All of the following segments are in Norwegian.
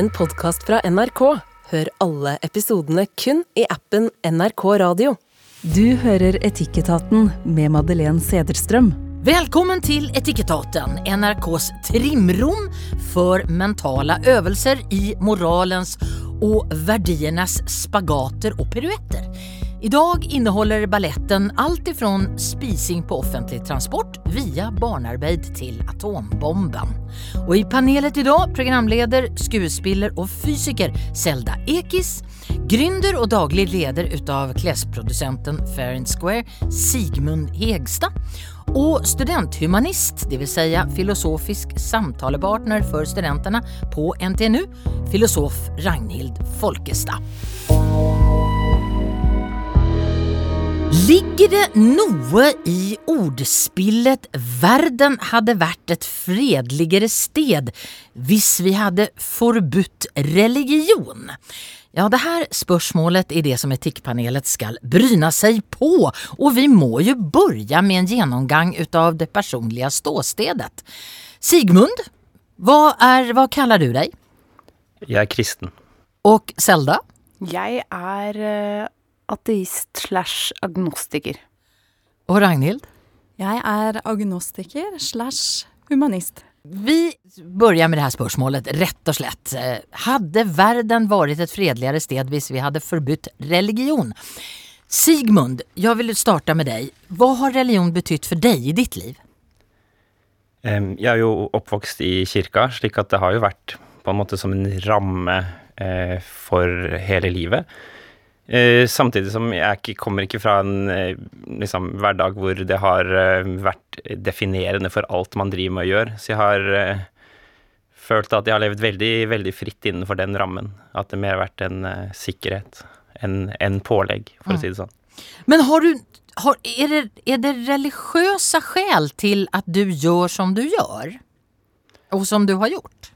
en podkast fra NRK. Hør alle episodene kun i appen NRK Radio. Du hører Etikketaten med Madeleine Sederstrøm. Velkommen til Etikketaten, NRKs trimrom for mentale øvelser i moralens og verdienes spagater og piruetter. Idag innehåller balletten allt ifrån spising på offentlig transport via barnarbeid till atombomben. Och i panelet idag programleder skuespiller och fysiker Zelda Ekis, gründer och daglig leder utav klädsprodusenten Fair and Square Sigmund Hegstad och studenthumanist, det vill säga filosofisk samtalepartner för studenterna på NTNU, filosof Ragnhild Folkestad. Ligger det noe i ordspillet 'verden hadde vært et fredeligere sted hvis vi hadde forbudt religion'? Ja, det her spørsmålet er det som Etikkpanelet skal bryne seg på, og vi må jo begynne med en gjennomgang av det personlige ståstedet. Sigmund, hva, er, hva kaller du deg? Jeg er kristen. Og Selda? Jeg er eh, ateist slash agnostiker. Og Ragnhild? Jeg er agnostiker slash humanist. Vi börjar med det här spörsmålet, rett og slett. Hadde verden vært et fredligere sted hvis vi hadde forbudt religion? Sigmund, jeg vil starte med deg. Hva har religion betytt for deg i ditt liv? Jeg er jo oppvokst i kirka, slik at det har jo vært på en måte som en ramme eh, for hele livet. Eh, samtidig som jeg kommer ikke fra en eh, liksom, hverdag hvor det har eh, vært definerende for alt man driver med å gjøre. Så jeg har følt at jeg har levd veldig, veldig fritt innenfor den rammen. At det mer har vært en sikkerhet enn en pålegg, for å si det sånn. Men har du, har, er, det, er det religiøse sjel til at du gjør som du gjør? Og som du har gjort?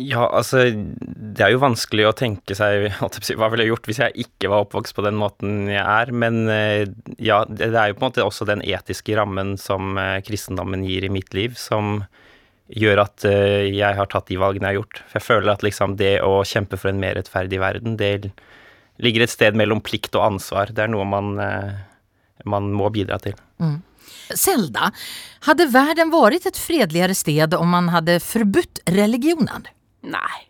Ja, altså, det er jo vanskelig å tenke seg hva ville jeg gjort hvis jeg ikke var oppvokst på den måten jeg er, men eh, ja, det er jo på en måte også den etiske rammen som eh, kristendommen gir i mitt liv, som gjør at eh, jeg har tatt de valgene jeg har gjort. For jeg føler at liksom det å kjempe for en mer rettferdig verden, det ligger et sted mellom plikt og ansvar. Det er noe man, man må bidra til. Zelda, hadde verden vært et fredeligere sted om man hadde forbudt religionen? Nei.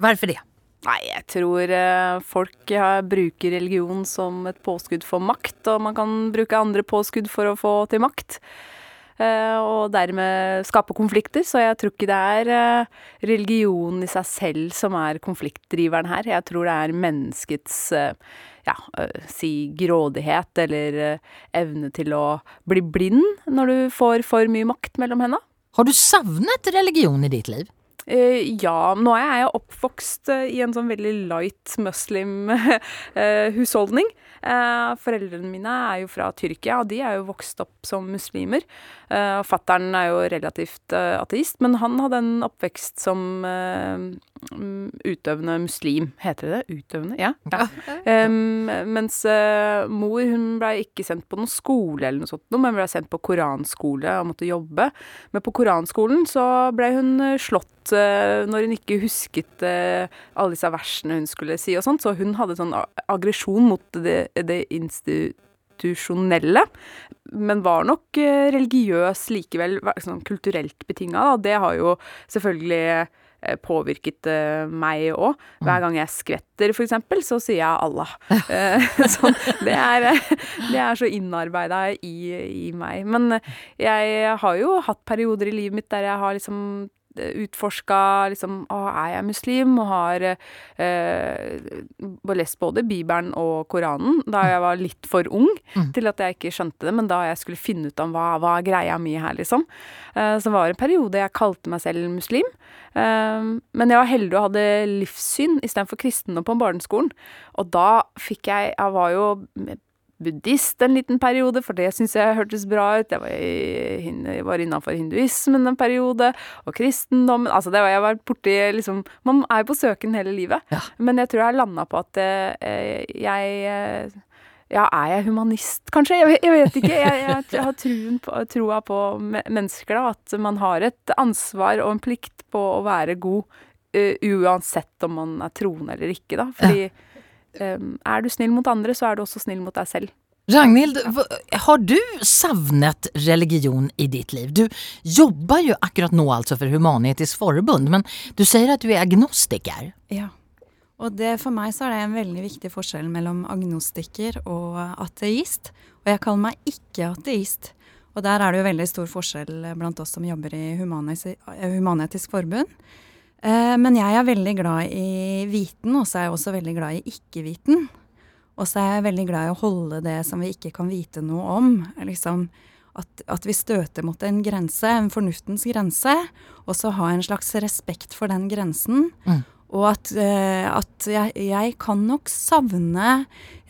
Hvorfor det? Nei, jeg tror eh, folk bruker religion som et påskudd for makt, og man kan bruke andre påskudd for å få til makt. Eh, og dermed skape konflikter, så jeg tror ikke det er religionen religion i seg selv som er konfliktdriveren her. Jeg tror det er menneskets eh, ja, eh, si grådighet eller eh, evne til å bli blind når du får for mye makt mellom henda. Har du savnet religion i ditt liv? Eh, ja, nå er jeg oppvokst eh, i en sånn veldig light muslim-husholdning. Eh, foreldrene mine er jo fra Tyrkia, og de er jo vokst opp som muslimer. Uh, fattern er jo relativt ateist, men han hadde en oppvekst som mm, utøvende muslim. Heter det det? Utøvende? Ja. ja. Um, mens uh, mor hun blei ikke sendt på noen skole eller noe sånt, men blei sendt på koranskole og måtte jobbe. Men på koranskolen så blei hun slått når hun ikke husket eh, alle disse versene hun skulle si og sånt, så hun hadde sånn aggresjon mot det, det institusjonelle, men var nok eh, religiøs likevel, sånn kulturelt betinga. Det har jo selvfølgelig eh, påvirket meg òg. Hver gang jeg skvetter, eksempel, så sier jeg Allah. Sånn, det, er, det er så innarbeida i, i meg. Men jeg har jo hatt perioder i livet mitt der jeg har liksom utforska liksom, å, er jeg muslim, og har eh, lest både Bibelen og Koranen da jeg var litt for ung til at jeg ikke skjønte det, men da jeg skulle finne ut om hva, hva er greia mi her, liksom. Eh, så var det en periode jeg kalte meg selv muslim. Eh, men jeg var heldig og hadde livssyn istedenfor kristendom på barneskolen. Og da fikk jeg Jeg var jo buddhist en liten periode, for det syntes jeg hørtes bra ut. Jeg var, i, jeg var innafor hinduismen en periode, og kristendommen Altså, det var jeg var borti liksom Man er jo på søken hele livet. Ja. Men jeg tror jeg landa på at eh, jeg eh, ja, er jeg humanist, kanskje? Jeg, jeg vet ikke. Jeg, jeg, jeg har på, troa på me- mennesker, da. At man har et ansvar og en plikt på å være god uh, uansett om man er troende eller ikke, da. Fordi eh, er du snill mot andre, så er du også snill mot deg selv. Ragnhild, har du savnet religion i ditt liv? Du jobber jo akkurat nå altså for Human-Etisk Forbund, men du sier at du er agnostiker. Ja. Og det, for meg så er det en veldig viktig forskjell mellom agnostiker og ateist. Og jeg kaller meg ikke ateist. Og der er det jo veldig stor forskjell blant oss som jobber i Human-Etisk Forbund. Eh, men jeg er veldig glad i viten, og så er jeg også veldig glad i ikke-viten. Og så er jeg veldig glad i å holde det som vi ikke kan vite noe om. Liksom at, at vi støter mot en grense, en fornuftens grense, og så ha en slags respekt for den grensen. Mm. Og at, eh, at jeg, jeg kan nok savne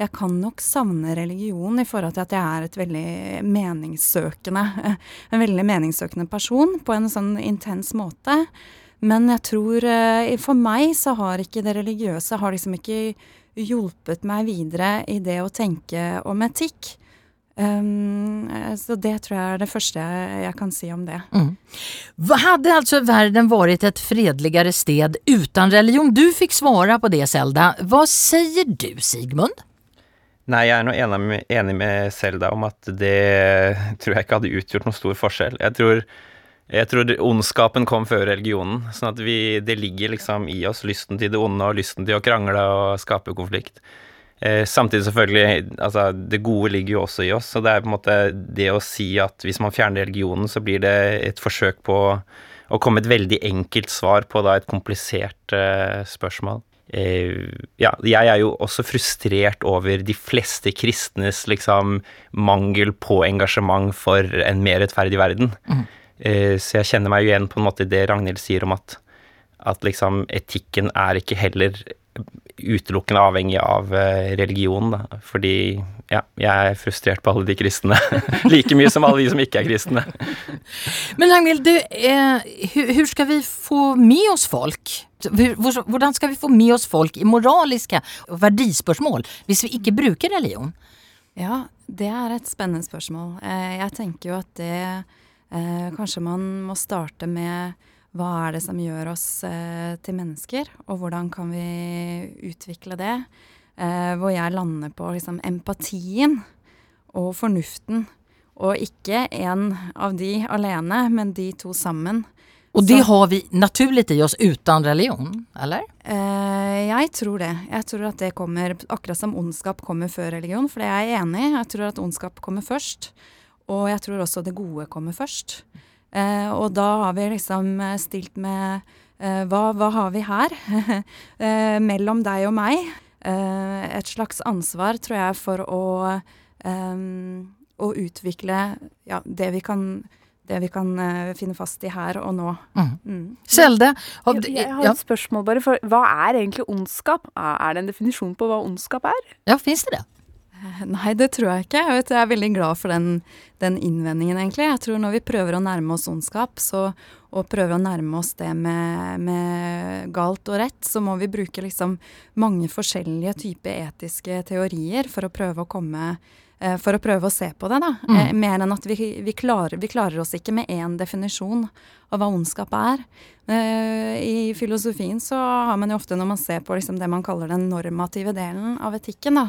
Jeg kan nok savne religion i forhold til at jeg er et veldig meningssøkende En veldig meningssøkende person på en sånn intens måte. Men jeg tror eh, For meg så har ikke det religiøse har liksom ikke hjulpet meg videre i det å tenke om etikk. Um, så det tror jeg er det første jeg, kan si om det. Mm. Hade altså verden vært et fredeligere sted uten religion? Du fikk svara på det Selda. Hva sier du Sigmund? Nei, jeg er nå enig med, enig med Selda om at det tror jeg ikke hadde utgjort noen stor forskjell. Jeg tror, jeg tror ondskapen kom før religionen, sånn at vi, det ligger liksom i oss lysten til det onde og lysten til å krangle og skape konflikt. Eh, samtidig selvfølgelig, altså det gode ligger jo også i oss, så det er på en måte det å si at hvis man fjerner religionen, så blir det et forsøk på å komme et veldig enkelt svar på da et komplisert eh, spørsmål. Eh, ja, jeg er jo også frustrert over de fleste kristnes liksom mangel på engasjement for en mer rettferdig verden. Eh, så jeg kjenner meg jo igjen på en måte i det Ragnhild sier om at, at liksom etikken er ikke heller utelukkende avhengig av religionen. religion, da. Fordi ja, jeg er frustrert på alle de kristne. like mye som alle de som ikke er kristne. Men Ragnhild, du, eh, hur, skal vi få med oss folk? Hvordan skal vi få med oss folk i moraliske verdispørsmål hvis vi ikke bruker religion? Ja, det er et spennende spørsmål. Eh, jeg tenker jo at det eh, Kanskje man må starte med hva er det som gjør oss eh, til mennesker, og hvordan kan vi utvikle det? Eh, hvor jeg lander på liksom empatien og fornuften. Og ikke en av de alene, men de to sammen. Og det Så- har vi naturlig i oss uten religion, eller? Eh, jeg tror det. Jeg tror at det kommer akkurat som ondskap kommer før religion, for det er jeg enig i. Jeg tror at ondskap kommer først. Og jeg tror også det gode kommer først. Eh, og da har vi liksom eh, stilt med eh, hva, hva har vi her? eh, mellom deg og meg. Eh, et slags ansvar, tror jeg, for å, eh, å utvikle ja, det vi kan, det vi kan uh, finne fast i her og nå. Mm. Mm. Selde? Har, Jeg, jeg har ja, et spørsmål bare, for hva er egentlig ondskap? Er er det en definisjon på hva ondskap er? ja, fins det det? Nei, det tror jeg ikke. Jeg, er veldig glad for den, den innvendingen, egentlig. Jeg tror når vi prøver å nærme oss ondskap, så, og prøver å nærme oss det med, med galt og rett, så må vi bruke liksom mange forskjellige typer etiske teorier for å prøve å komme for å prøve å se på det, da. Mm. Eh, mer enn at vi, vi, klarer, vi klarer oss ikke med én definisjon av hva ondskap er. Eh, I filosofien så har man jo ofte, når man ser på liksom det man kaller den normative delen av etikken, da,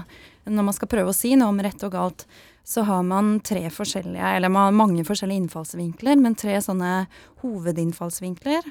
når man skal prøve å si noe om rett og galt, så har man tre forskjellige, eller man har mange forskjellige innfallsvinkler, men tre sånne hovedinnfallsvinkler.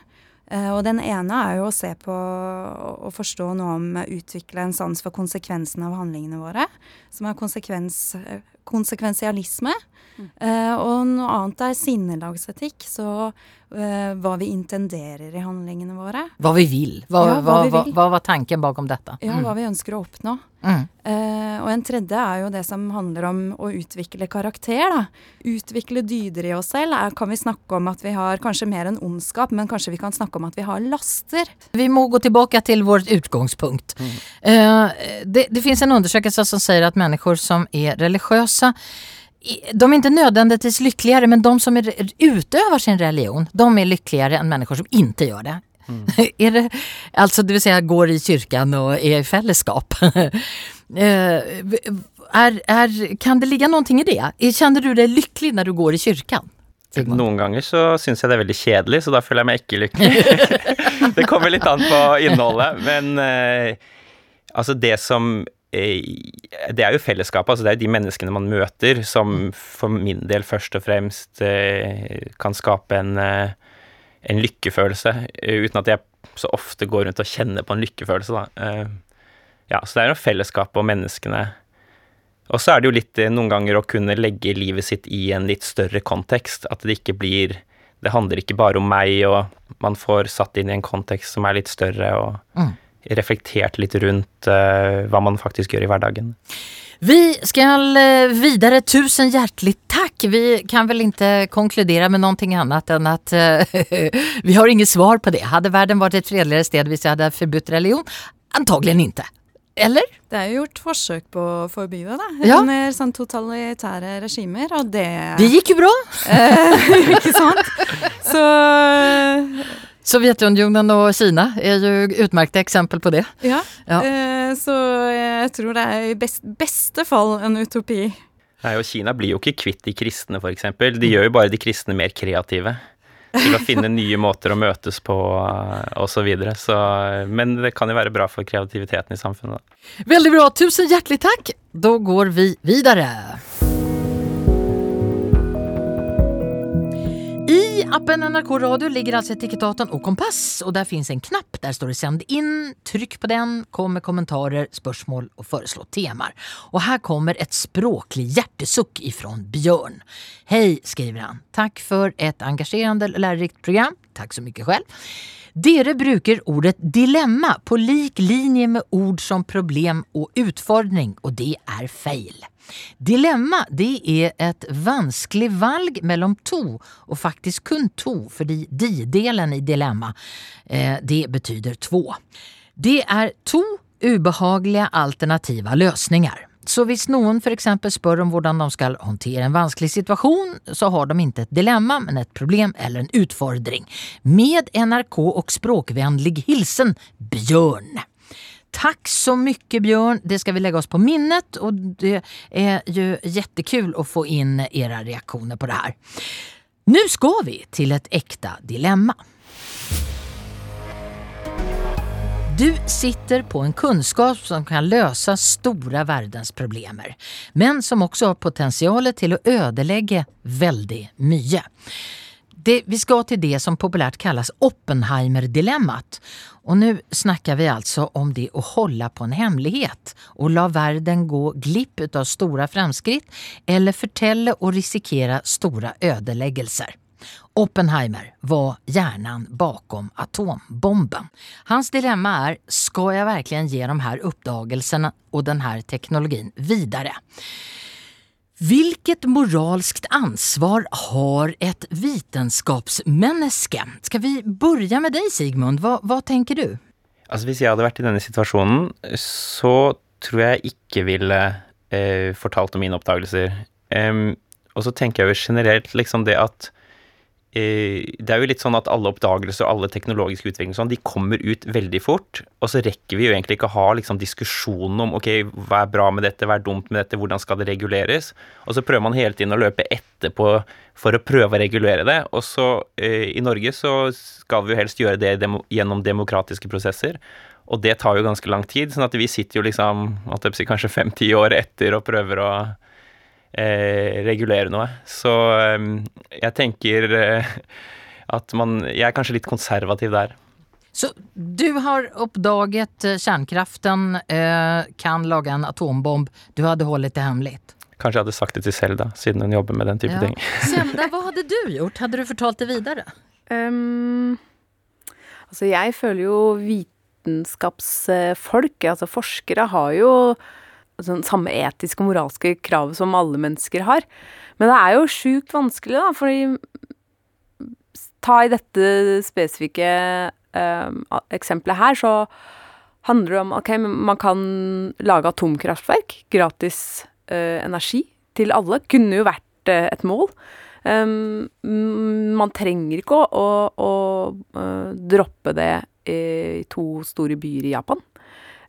Eh, og den ene er jo å se på og forstå noe om utvikle en sans for konsekvensen av handlingene våre, som er konsekvens, eh, konsekvensialisme. Uh, og noe annet er sinnelagsetikk, så uh, hva vi intenderer i handlingene våre. Hva vi vil? Hva, Ja, hva hva, vi vil. hva var tanken bakom dette? Ja, hva vi ønsker å oppnå. Mm. Uh, og en tredje er jo det som handler om å utvikle karakter. da. Utvikle dyder i oss selv. Er, kan vi snakke om at vi har kanskje mer enn ondskap, men kanskje vi kan snakke om at vi har laster. Vi må gå tilbake til vårt utgangspunkt. Eh, det, det fins en undersøkelse som sier at mennesker som är religiösa de är inte nödvändigtvis lyckligare men de som är, utövar sin religion de är lyckligare än människor som inte gör det. är det alltså det vill säga går i kyrkan och är i fällskap. Eh, är, är, kan det ligga någonting i det? Känner du dig lycklig när du går i kyrkan? Sigmund? Noen ganger så syns jeg det er veldig kjedelig, så da føler jeg meg ikke lykkelig. det kommer litt an på innholdet, men eh, altså det som eh, Det er jo fellesskapet, altså det er jo de menneskene man møter, som for min del først og fremst eh, kan skape en, eh, en lykkefølelse, eh, uten at jeg så ofte går rundt og kjenner på en lykkefølelse, da. Eh, ja, så det er jo fellesskapet og menneskene. Og så er det jo litt eh, noen ganger å kunne legge livet sitt i en litt større kontekst. At det ikke blir Det handler ikke bare om meg, og man får satt inn i en kontekst som er litt større, og Mm. Reflektert litt rundt uh, hva man faktisk gjør i hverdagen. Vi skal videre. Tusen hjertelig takk. Vi kan vel ikke konkludere med noe annet enn at eh, vi har ingen svar på det. Hadde verden vært et fredeligere sted hvis jeg hadde forbudt religion? Antagelig ikke. Eller? Det er jo gjort forsøk på å forby det, da. Ja. Under sånn totalitære regimer, og det Det gikk jo bra. Eh, Ikke sant? Så Sovjetunionen og Kina er jo utmerkte eksempel på det. ja. Ja. Eh, så jeg tror det er i best, beste fall en utopi. Nei, og Kina blir jo ikke kvitt de kristne, f.eks. De gjør jo bare de kristne mer kreative. Til å finne nye måter å møtes på, osv. så videre. Så, men det kan jo være bra for kreativiteten i samfunnet. Veldig bra. Tusen hjertelig takk. Da går vi videre. I appen NRK Radio ligger altså etikettaten og kompass, og der finnes en knapp. Der står det 'send inn'. Trykk på den, kom med kommentarer, spørsmål og foreslå temaer. Og her kommer et språklig hjertesukk ifra Bjørn. Hei, skriver han. Takk for et engasjerende og lærerikt program. Takk så mye selv. Dere bruker ordet dilemma på lik linje med ord som problem og utfordring, og det er feil. Dilemma det er et vanskelig valg mellom to, og faktisk kun to, fordi de-delen i dilemma eh, det betyder två. Det er to ubehagelige alternative løsninger. Så hvis noen eksempel spør om hvordan de skal håndtere en vanskelig situasjon, så har de ikke et dilemma, men et problem eller en utfordring. Med NRK og språkvennlig hilsen Bjørn. Takk så mye, Bjørn. det skal vi legge oss på minnet Og det er jo jättekul å få inn era reaktioner på det her. Nu skal vi til et ekte dilemma. Du sitter på en kunskap som kan løse store verdens problemer, men som også har potensial til å ødelegge veldig mye. Det, vi skal til det som populært kallas Oppenheimer-dilemmaet. Og nå snakker vi altså om det å holde på en hemlighet og la verden gå glipp av store framskritt eller fortelle og risikere store ødeleggelser. Oppenheimer var hjärnan bakom atombomben. Hans dilemma är, ska jag verkligen ge de här uppdagelserna och den här teknologin vidare? Hvilket moralskt ansvar har et vitenskapsmenneske? Skal vi begynne med deg, Sigmund? Hva, hva tenker du? Altså Hvis jeg hadde vært i denne situasjonen, så tror jeg ikke ville eh, fortalt om mine oppdagelser. Um, og så tenker jeg jo generelt liksom det at Det er jo litt sånn at alle oppdagelser og alle teknologiske utviklinger sånn, de kommer ut veldig fort, og så rekker vi jo egentlig ikke å ha liksom diskusjonen om ok, hva er bra med dette, hva er dumt med dette, hvordan skal det reguleres? Og så prøver man hele tiden å løpe etterpå for å prøve å regulere det. Og så eh, i Norge så skal vi jo helst gjøre det dem gjennom demokratiske prosesser. Og det tar jo ganske lang tid, sånn at vi sitter jo liksom kanskje fem-ti år etter og prøver å eh, regulere noe. Så eh, jeg tenker eh, at man Jeg er kanskje litt konservativ der. Så du har oppdaget kjernekraften, kärnkraften eh, kan lage en atombomb. Du hadde holdt det hemmelig. Kanskje jeg hadde sagt det til Selda, siden hun jobber med den type ting. Selda, hva hadde du gjort? Hadde du fortalt det videre? Um, altså, jeg føler jo vitenskapsfolk, altså forskere, har jo sånn samme etiske og moralske krav som alle mennesker har. Men det er jo sjukt vanskelig, da, fordi Ta i dette spesifikke eh, eksempelet her, så handler det om Ok, man kan lage atomkraftverk. Gratis eh, energi til alle. Kunne jo vært eh, et mål. Um, man trenger ikke å, å, å eh, droppe det i to store byer i Japan.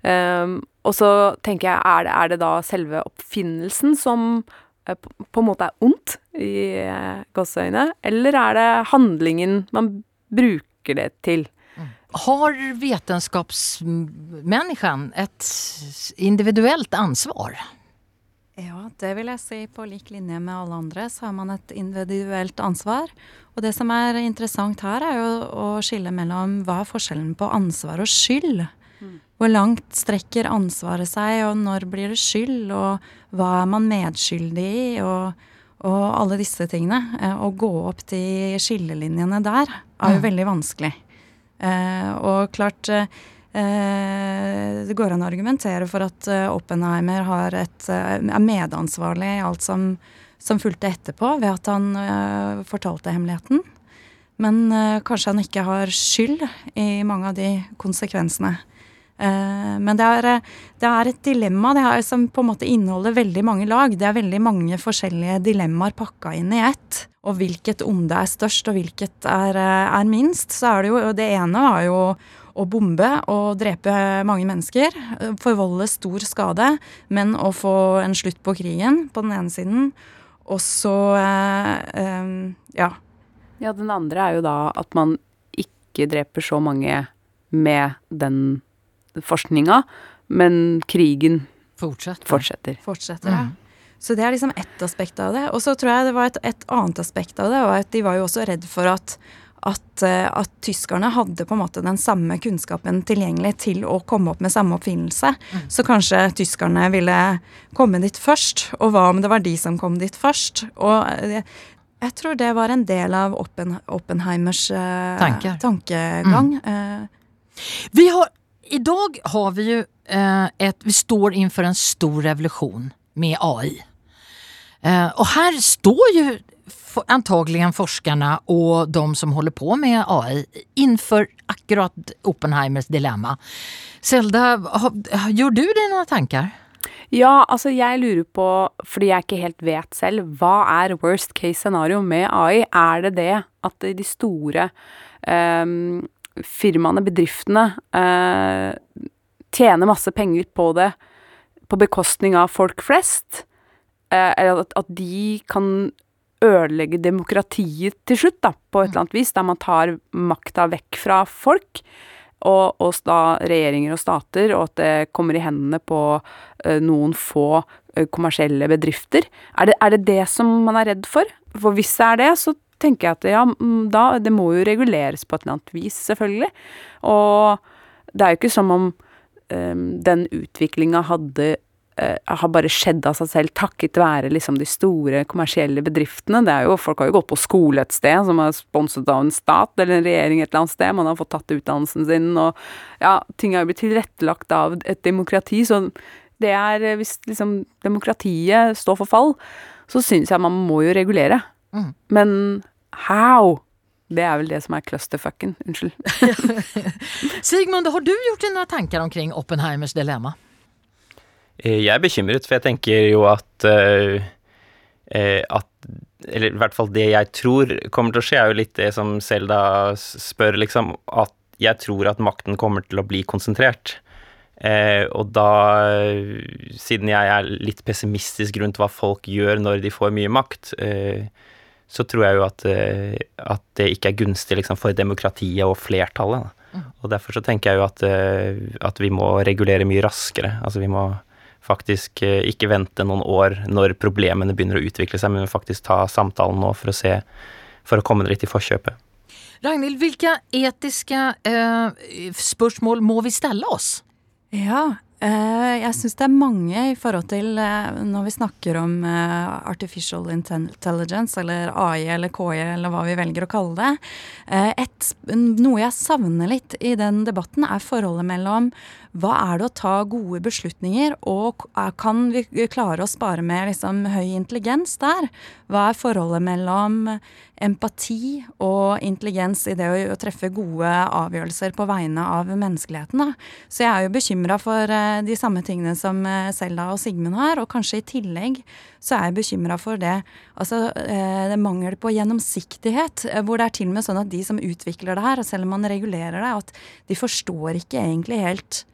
Um, og så tenker jeg, er det, er det da selve oppfinnelsen som eh, på, på en måte er ondt i eh, gåseøyne, eller er det handlingen man bruker det til? Har vetenskapsmänniskan et individuelt ansvar? Ja, det vil jeg si. På lik linje med alle andre så har man et individuelt ansvar. Og det som er interessant her, er jo å skille mellom hva er forskjellen på ansvar og skyld. Hvor langt strekker ansvaret seg, og når blir det skyld, og hva er man medskyldig i, og, og alle disse tingene. Eh, Å gå opp de skillelinjene der er jo Mm. veldig vanskelig. Eh, og klart eh, Det går an å argumentere for at Oppenheimer har et, er medansvarlig i alt som, som fulgte etterpå, ved at han fortalte hemmeligheten. Men kanskje han ikke har skyld i mange av de konsekvensene. Eh, men det er, eh, det er et dilemma det er, som på en måte inneholder veldig mange lag. Det er veldig mange forskjellige dilemmaer pakka inn i ett. Og hvilket onde er størst, og hvilket er, eh, er minst. Så er det jo Det ene var jo å bombe og drepe mange mennesker. Forvolde stor skade, men å få en slutt på krigen på den ene siden. Og så ja. Ja, den andre er jo da at man ikke dreper så mange med den forskninga, men krigen fortsetter. fortsetter. fortsetter ja. Mm. Så det er liksom ett aspekt av det. Og så tror jeg det var et, et annet aspekt av det, og at de var jo også redd for at, at, eh, at tyskerne hadde på en måte den samme kunnskapen tilgjengelig til å komme opp med samme oppfinnelse. Så kanskje tyskerne ville komme dit først, og hva om det var de som kom dit først? Og eh, jeg tror det var en del av Oppen, Oppenheimers uh, tankegang. tankegang. Uh, Vi har, idag har vi ju eh, ett, vi står inför en stor revolution med AI. Eh, och här står ju antagligen forskarna och de som håller på med AI inför akkurat Oppenheimers dilemma. Selda, gjør du deg noen tanker? Ja, altså jeg lurer på, fordi jeg ikke helt vet selv, hva er worst case scenario med AI? Er det det at de store ehm, firmaene, bedriftene, eh, tjener masse penger på det på bekostning av folk flest? Eh, eller at, at de kan ødelegge demokratiet til slutt, da, på et eller annet vis, der man tar makta vekk fra folk, og, og da regjeringer og stater, og at det kommer i hendene på eh, noen få eh, kommersielle bedrifter. Er det, er det det som man er redd for? For hvis det er det, så tenker jeg at ja, mm, da, det må jo reguleres på et eller annet vis, selvfølgelig. Og det er jo ikke som om um, den utviklinga hadde uh, har bare skjedd av seg selv takket være liksom de store kommersielle bedriftene. Det er jo, folk har jo gått på skole et sted som er sponset av en stat eller en regjering et eller annet sted. Man har fått tatt utdannelsen sin, og ja, ting har jo blitt tilrettelagt av et demokrati. Så det er eh, Hvis liksom demokratiet står for fall, så syns jeg man må jo regulere. Mm. Men how? Det er vel det som er clusterfucken. Unnskyld. Sigmund, har du gjort deg noen tanker omkring Oppenheimers dilemma? Eh, Jeg er bekymret, for jeg tenker jo at eh, eh, at Eller i hvert fall det jeg tror kommer til å skje, er jo litt det som Selda spør, liksom. At jeg tror at makten kommer til å bli konsentrert. Uh, og da, siden jeg er litt pessimistisk rundt hva folk gjør når de får mye makt, eh, så tror jeg jo at, eh, at det ikke er gunstig liksom, for demokratiet og flertallet. Da. Og derfor så tenker jeg jo at, eh, at vi må regulere mye raskere. Altså vi må faktisk eh, ikke vente noen år når problemene begynner å utvikle seg, men faktisk ta samtalen nå for å se For å komme litt i forkjøpet. Ragnhild, hvilke etiske eh, spørsmål må vi stelle oss? Ja, jeg syns det er mange i forhold til eh, når vi snakker om eh, artificial intelligence, eller AI eller KI, eller hva vi velger å kalle det. Eh, et, noe jeg savner litt i den debatten, er forholdet mellom hva er det å ta gode beslutninger, og kan vi klare å spare med liksom høy intelligens der? Hva er forholdet mellom empati og intelligens i det å, treffe gode avgjørelser på vegne av menneskeligheten? Da? Så jeg er jo bekymra for eh, de samme tingene som eh, Selda og Sigmund har, og kanskje i tillegg så er jeg bekymra for det altså eh, det mangel på gjennomsiktighet, hvor det er til og med sånn at de som utvikler det her, selv om man regulerer det, at de forstår ikke egentlig helt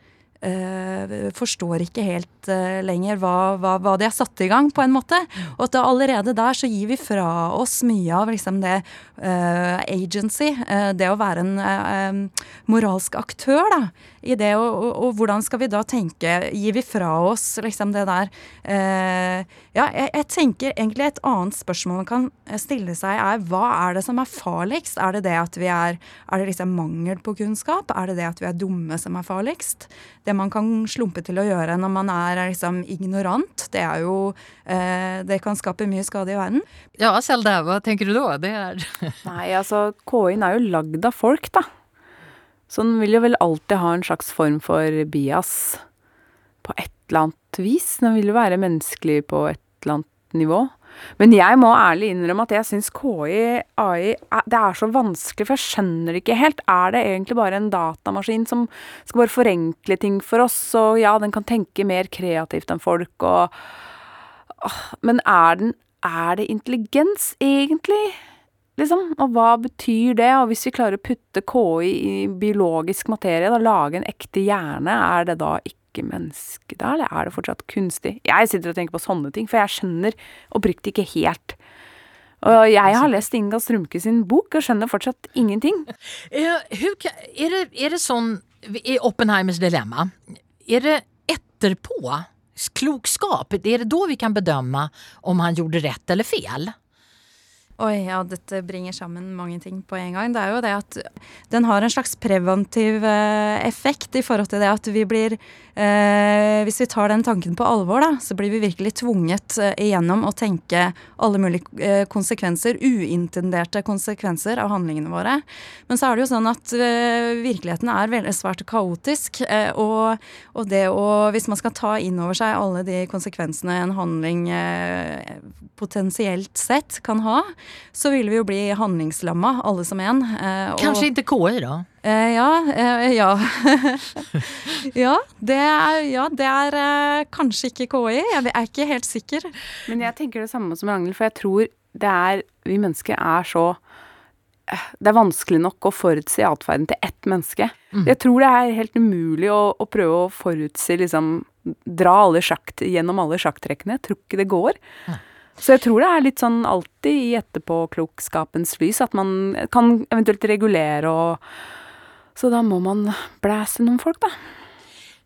forstår ikke helt eh, lenger hva, hva, hva, de har satt i gang, på en måte. Og at allerede der så gir vi fra oss mye av liksom det eh, agency, eh, det å være en eh, moralsk aktør, da. I det, og, og, og, hvordan skal vi da tenke? Gir vi fra oss liksom det der eh, Ja, jeg, jeg, tenker egentlig et annet spørsmål man kan stille seg, er hva er det som er farligst? Er det det at vi er Er det liksom mangel på kunnskap? Er det det at vi er dumme som er farligst? det man kan slumpe til å gjøre når man er liksom ignorant, det er jo eh, Det kan skape mye skade i verden. Ja, Selda, hva tenker du da? Det er Nei, altså KI-en er jo lagd av folk, da. Så den vil jo vel alltid ha en slags form for bias på et eller annet vis. Den vil jo være menneskelig på et eller annet nivå. Men jeg må ærlig innrømme at jeg syns KI, AI, det er så vanskelig, for jeg skjønner det ikke helt. Er det egentlig bare en datamaskin som skal bare forenkle ting for oss, og ja, den kan tenke mer kreativt enn folk, og Men er den Er det intelligens, egentlig? Liksom, og hva betyr det? Og hvis vi klarer å putte KI i biologisk materie, da lage en ekte hjerne, er det da ikke menneske da, eller er det fortsatt kunstig? Jeg sitter og tenker på sånne ting, for jeg skjønner oppriktig ikke helt. Og jeg har lest Inga Strumke sin bok og skjønner fortsatt ingenting. Er, det, er det sånn i Oppenheimers dilemma, er det etterpå klokskap, er det da vi kan bedømme om han gjorde rett eller feil? Oi, ja, dette bringer sammen mange ting på en gang. Det er jo det at den har en slags preventiv eh, effekt i forhold til det at vi blir eh, Hvis vi tar den tanken på alvor, da, så blir vi virkelig tvunget eh, igjennom å tenke alle mulige eh, konsekvenser, uintenderte konsekvenser av handlingene våre. Men så er det jo sånn at virkeligheten er veldig svært kaotisk, og, og, det å Hvis man skal ta inn over seg alle de konsekvensene en handling potensielt sett kan ha, så ville vi jo bli handlingslamma, alle som en. Eh, Kanskje ikke KI, da? Eh, ja. Eh, ja. ja, det er, ja, det er eh, kanskje ikke KI. Jeg er ikke helt sikker. Men jeg tenker det samme som Ragnhild, for jeg tror det er Vi mennesker er så det er vanskelig nok å forutsi atferden til ett menneske. Mm. Jeg tror det er helt umulig å, å prøve å forutsi liksom Dra alle sjakt, gjennom alle sjakktrekkene. Jeg tror ikke det går. Ja. Så jeg tror det er litt sånn alltid i etterpåklokskapens lys at man kan eventuelt regulere og Så da må man blæse noen folk, da.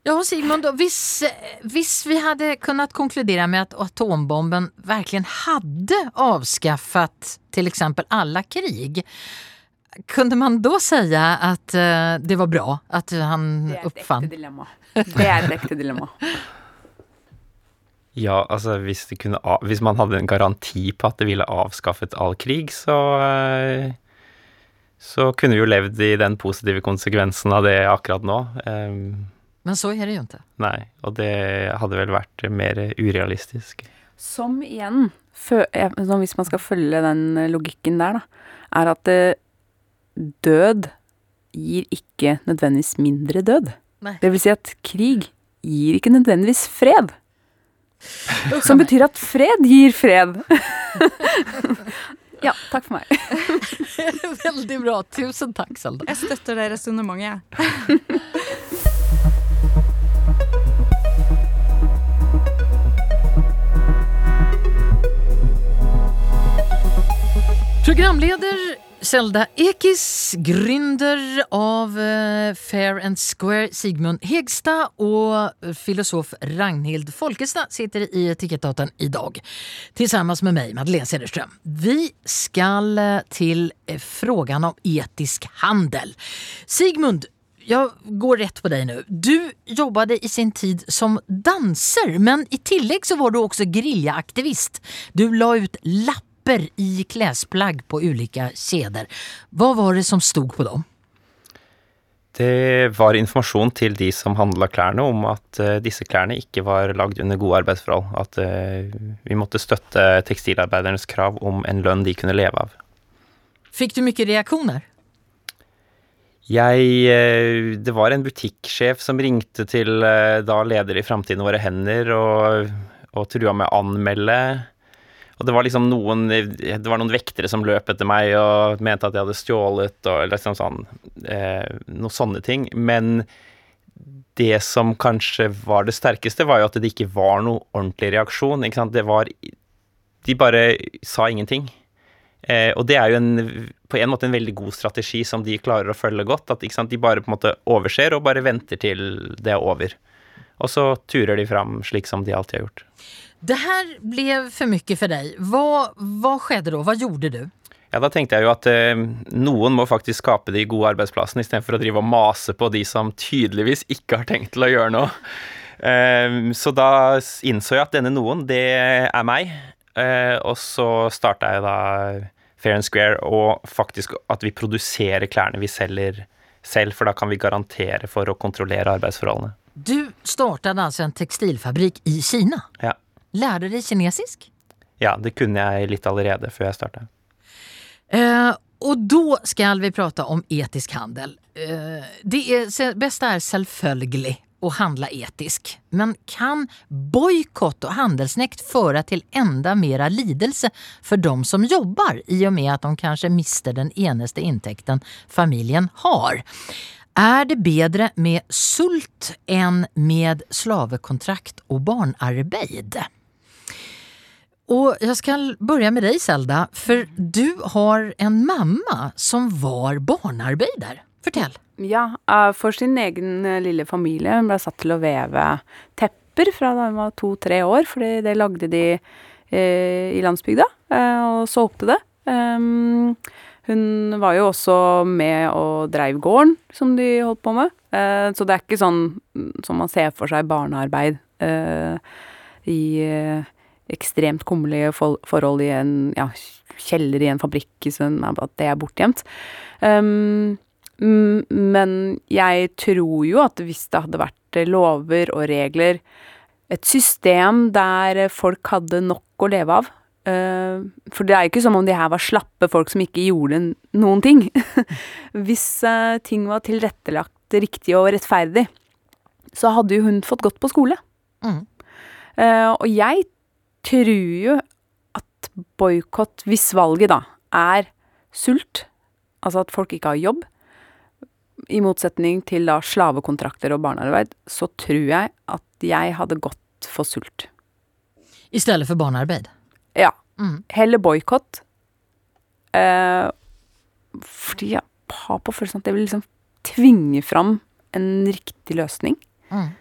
Ja, Sigmund, hvis, hvis vi hadde kunnet konkludere med at atombomben virkelig hadde avskaffet f.eks. alle krig, kunne man da si at uh, det var bra at han oppfant Det er et ekte dilemma. Det er et ekte dilemma. Ja, altså hvis, kunne, hvis, man hadde en garanti på at det ville avskaffet all krig, så eh, så kunne vi jo levd i den positive konsekvensen av det akkurat nå. Um, Men så er det jo ikke. Nei, og det hadde vel vært mer urealistisk. Som igjen, hvis man skal følge den logikken der, da, er at eh, død gir ikke nødvendigvis mindre død. Nei. Det vil si at krig gir ikke nødvendigvis fred. Som betyr at fred gir fred. ja, takk for meg. Veldig bra. Tusen takk, Selda. Jeg støtter det resonnementet, jeg. Programleder Selda Ekis, gründer av uh, Fair and Square, Sigmund Hegstad og filosof Ragnhild Folkestad sitter i Etikettaten i dag. Tillsammans med meg, Madeleine Cederström. Vi skal uh, til frågan om etisk handel. Sigmund, jeg går rett på deg nå. Du jobbade i sin tid som danser, men i tillegg så var du også geriljaaktivist. Du la ut lapp lapper i klesplagg på ulike kjeder. Hva var det som stod på dem? Det var informasjon til de som handla klærne om at uh, disse klærne ikke var lagd under gode arbeidsforhold. At uh, vi måtte støtte tekstilarbeidernes krav om en lønn de kunne leve av. Fikk du mye reaksjoner? Jeg uh, Det var en butikksjef som ringte til da leder i Framtiden Våre Hender og, og trua med å anmelde og det var liksom noen Det var noen vektere som løp etter meg og mente at jeg hadde stjålet og liksom sånn eh, Noen sånne ting. Men det som kanskje var det sterkeste, var jo at det ikke var noe ordentlig reaksjon. Ikke sant? Det var De bare sa ingenting. Eh, og det er jo en, på en måte en veldig god strategi som de klarer å følge godt. At sant, de bare på en måte overser og bare venter til det er over. Og så turer de fram slik som de alltid har gjort. Det her ble for mye for deg. Hva, hva skjedde da? Hva gjorde du? Ja, da tenkte jeg jo at eh, noen må faktisk skape de gode arbeidsplassene, istedenfor å drive og mase på de som tydeligvis ikke har tenkt til å gjøre noe. Eh, så da innså jeg at denne noen, det er meg. Eh, og så starta jeg da Fair and Square, og faktisk at vi produserer klærne vi selger selv, for da kan vi garantere for å kontrollere arbeidsforholdene. Du startet altså en tekstilfabrikk i Kina. Ja. Lærte du kinesisk? Ja, det kunne jeg litt allerede før jeg starta. Eh, og da skal vi prate om etisk handel. Eh, det er, beste er selvfølgelig å handle etisk. Men kan boikott og handelsnekt føre til enda mer lidelse for de som jobber, i og med at de kanskje mister den eneste inntekten familien har? Er det bedre med sult enn med slavekontrakt og barnearbeid? Og jeg skal börja med deg, Selda, for du har en mamma som var barnearbeider. Fortell. Ja, eh, for sin egen eh, lille familie. Hun ble satt til å veve tepper fra da hun var to-tre år, fordi det lagde de eh, i landsbygda, og solgte det. Um, hun var jo også med og dreiv gården som de holdt på med, så det er ikke sånn som man ser for seg barnearbeid i ekstremt kummerlige forhold i en ja, kjeller i en fabrikk, sånn at det er bortgjemt. Um, men jeg tror jo at hvis det hadde vært lover og regler, et system der folk hadde nok å leve av uh, For det er jo ikke som om de her var slappe folk som ikke gjorde noen ting. hvis uh, ting var tilrettelagt riktig og rettferdig, så hadde jo hun fått gått på skole. Mm. Uh, og jeg tror jo at boikott, hvis valget da er sult, altså at folk ikke har jobb, i motsetning til da slavekontrakter og barnearbeid, så tror jeg at jeg hadde gått for sult. I stedet for barnearbeid? Ja. Mm. Heller boikott. Eh, fordi jeg har på følelsen at det vil liksom tvinge fram en riktig løsning. Mm.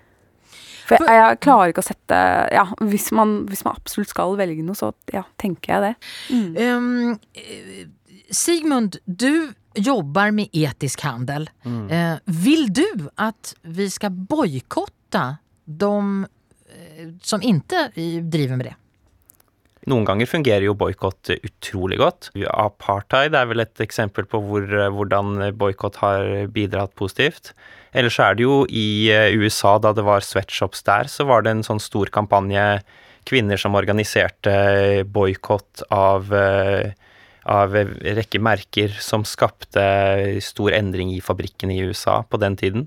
For jeg, jeg, klarer ikke å sette Ja, hvis man, hvis man, absolutt skal velge noe, så ja, tenker jeg det. Mm. Um, Sigmund, du jobber med etisk handel. Mm. Uh, vil du at vi skal boikotte de uh, som ikke driver med det? Noen ganger fungerer jo boikott utrolig godt. Apartheid er vel et eksempel på hvor, hvordan boikott har bidratt positivt. Ellers er det jo i eh, USA, da det var sweatshops der, så var det en sånn stor kampanje. Kvinner som organiserte boikott av, eh, av rekke merker som skapte stor endring i fabrikkene i USA på den tiden.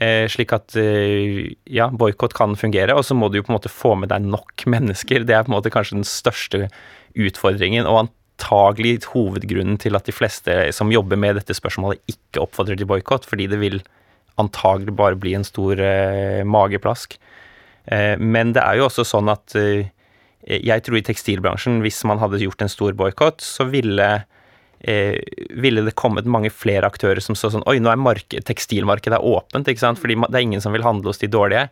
Eh, slik at eh, ja, boikott kan fungere, og så må du jo på en måte få med deg nok mennesker. Det er på en måte kanskje den største utfordringen, og antagelig hovedgrunnen til at de fleste som jobber med dette spørsmålet, ikke oppfordrer til boikott, fordi det vil antagelig bare bli en stor eh, mageplask. Eh, men det er jo også sånn at eh, jeg tror i tekstilbransjen, hvis man hadde gjort en stor boikott, så ville eh, ville det kommet mange flere aktører som så sånn Oi, nå er marked, tekstilmarkedet er åpent, ikke sant, fordi det er ingen som vil handle hos de dårlige.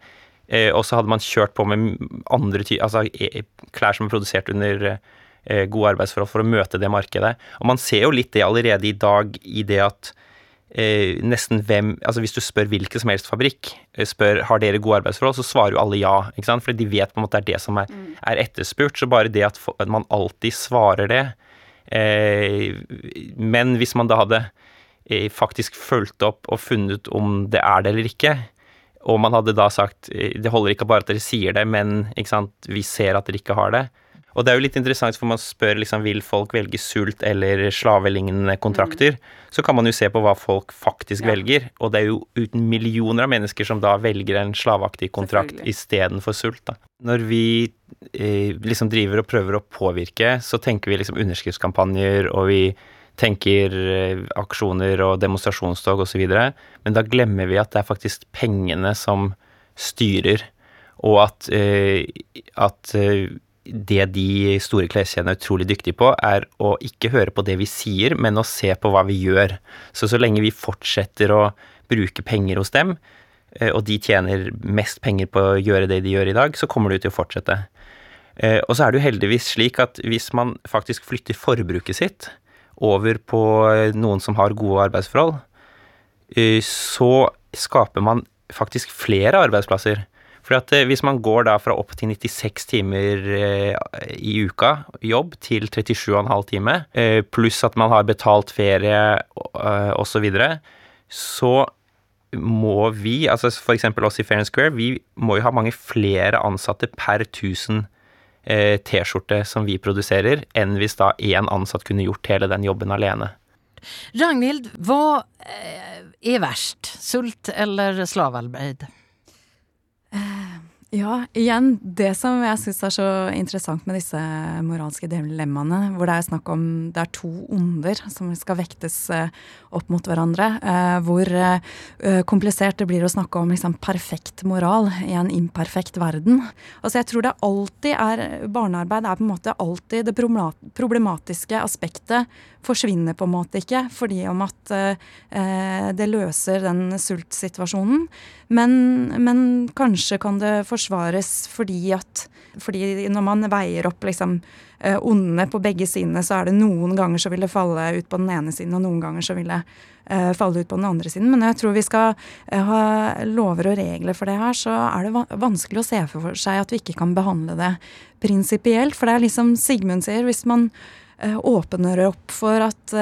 Eh, og så hadde man kjørt på med andre altså e, klær som er produsert under eh, gode arbeidsforhold for å møte det markedet. Og man ser jo litt det allerede i dag i det at Eh, nesten hvem Altså hvis du spør hvilken som helst fabrikk, eh, spør har dere gode arbeidsforhold, så svarer jo alle ja. ikke sant? Fordi de vet på en måte det er det som er, mm. er etterspurt. Så bare det at, man alltid svarer det, men hvis man da hadde eh, faktisk fulgt opp og funnet om det er det eller ikke, og man hadde da sagt eh, det holder ikke bare at dere sier det, men vi ser at dere ikke har det. Og det er jo litt interessant, for man spør liksom vil folk velge sult eller slavelignende kontrakter. Mm. Så kan man jo se på hva folk faktisk ja. velger, og det er jo uten millioner av mennesker som da velger en slaveaktig kontrakt istedenfor sult. Da. Når vi eh, liksom driver og prøver å påvirke, så tenker vi liksom underskriftskampanjer, og vi tenker eh, aksjoner og demonstrasjonstog osv. Men da glemmer vi at det er faktisk pengene som styrer, og at, eh, at eh, det de store kleskjedene er utrolig dyktige på, er å ikke høre på det vi sier, men å se på hva vi gjør. Så så lenge vi fortsetter å bruke penger hos dem, og de tjener mest penger på å gjøre det de gjør i dag, så kommer det til å fortsette. Og så er det jo heldigvis slik at hvis man faktisk flytter forbruket sitt, over på eh, noen som har gode arbeidsforhold, eh, så skaper man faktisk flere arbeidsplasser. For at eh, hvis man går da fra opp til 96 timer i uka jobb til 37,5 timer, pluss at man har betalt ferie osv., så, videre, så må vi, altså f.eks. oss i Fair and Square, vi må jo ha mange flere ansatte per 1000 Eh, T-skjorte som vi produserer, enn hvis da én ansatt kunne gjort hele den jobben alene. Ragnhild, hva eh, er verst? Sult eller slavearbeid? Ja, igjen, det som jeg syns er så interessant med disse moralske dilemmaene, hvor det er snakk om det er to onder som skal vektes eh, opp mot hverandre, eh, hvor eh, komplisert det blir å snakke om liksom perfekt moral i en imperfekt verden. Altså jeg tror det alltid er Barnearbeid er på en måte alltid det problematiske aspektet forsvinner på en måte ikke, fordi om at det løser den sultsituasjonen. Men, men kanskje kan det forsvares fordi at fordi når man veier opp liksom eh, ondene på begge sidene, så er det noen ganger så vil det falle ut på den ene siden, og noen ganger så vil det eh, falle ut på den andre siden. Men jeg tror vi skal uh, ha lover og regler for det her, så er det vanskelig å se for seg at vi ikke kan behandle det prinsipielt. For det er liksom Sigmund sier, hvis man åpner opp for at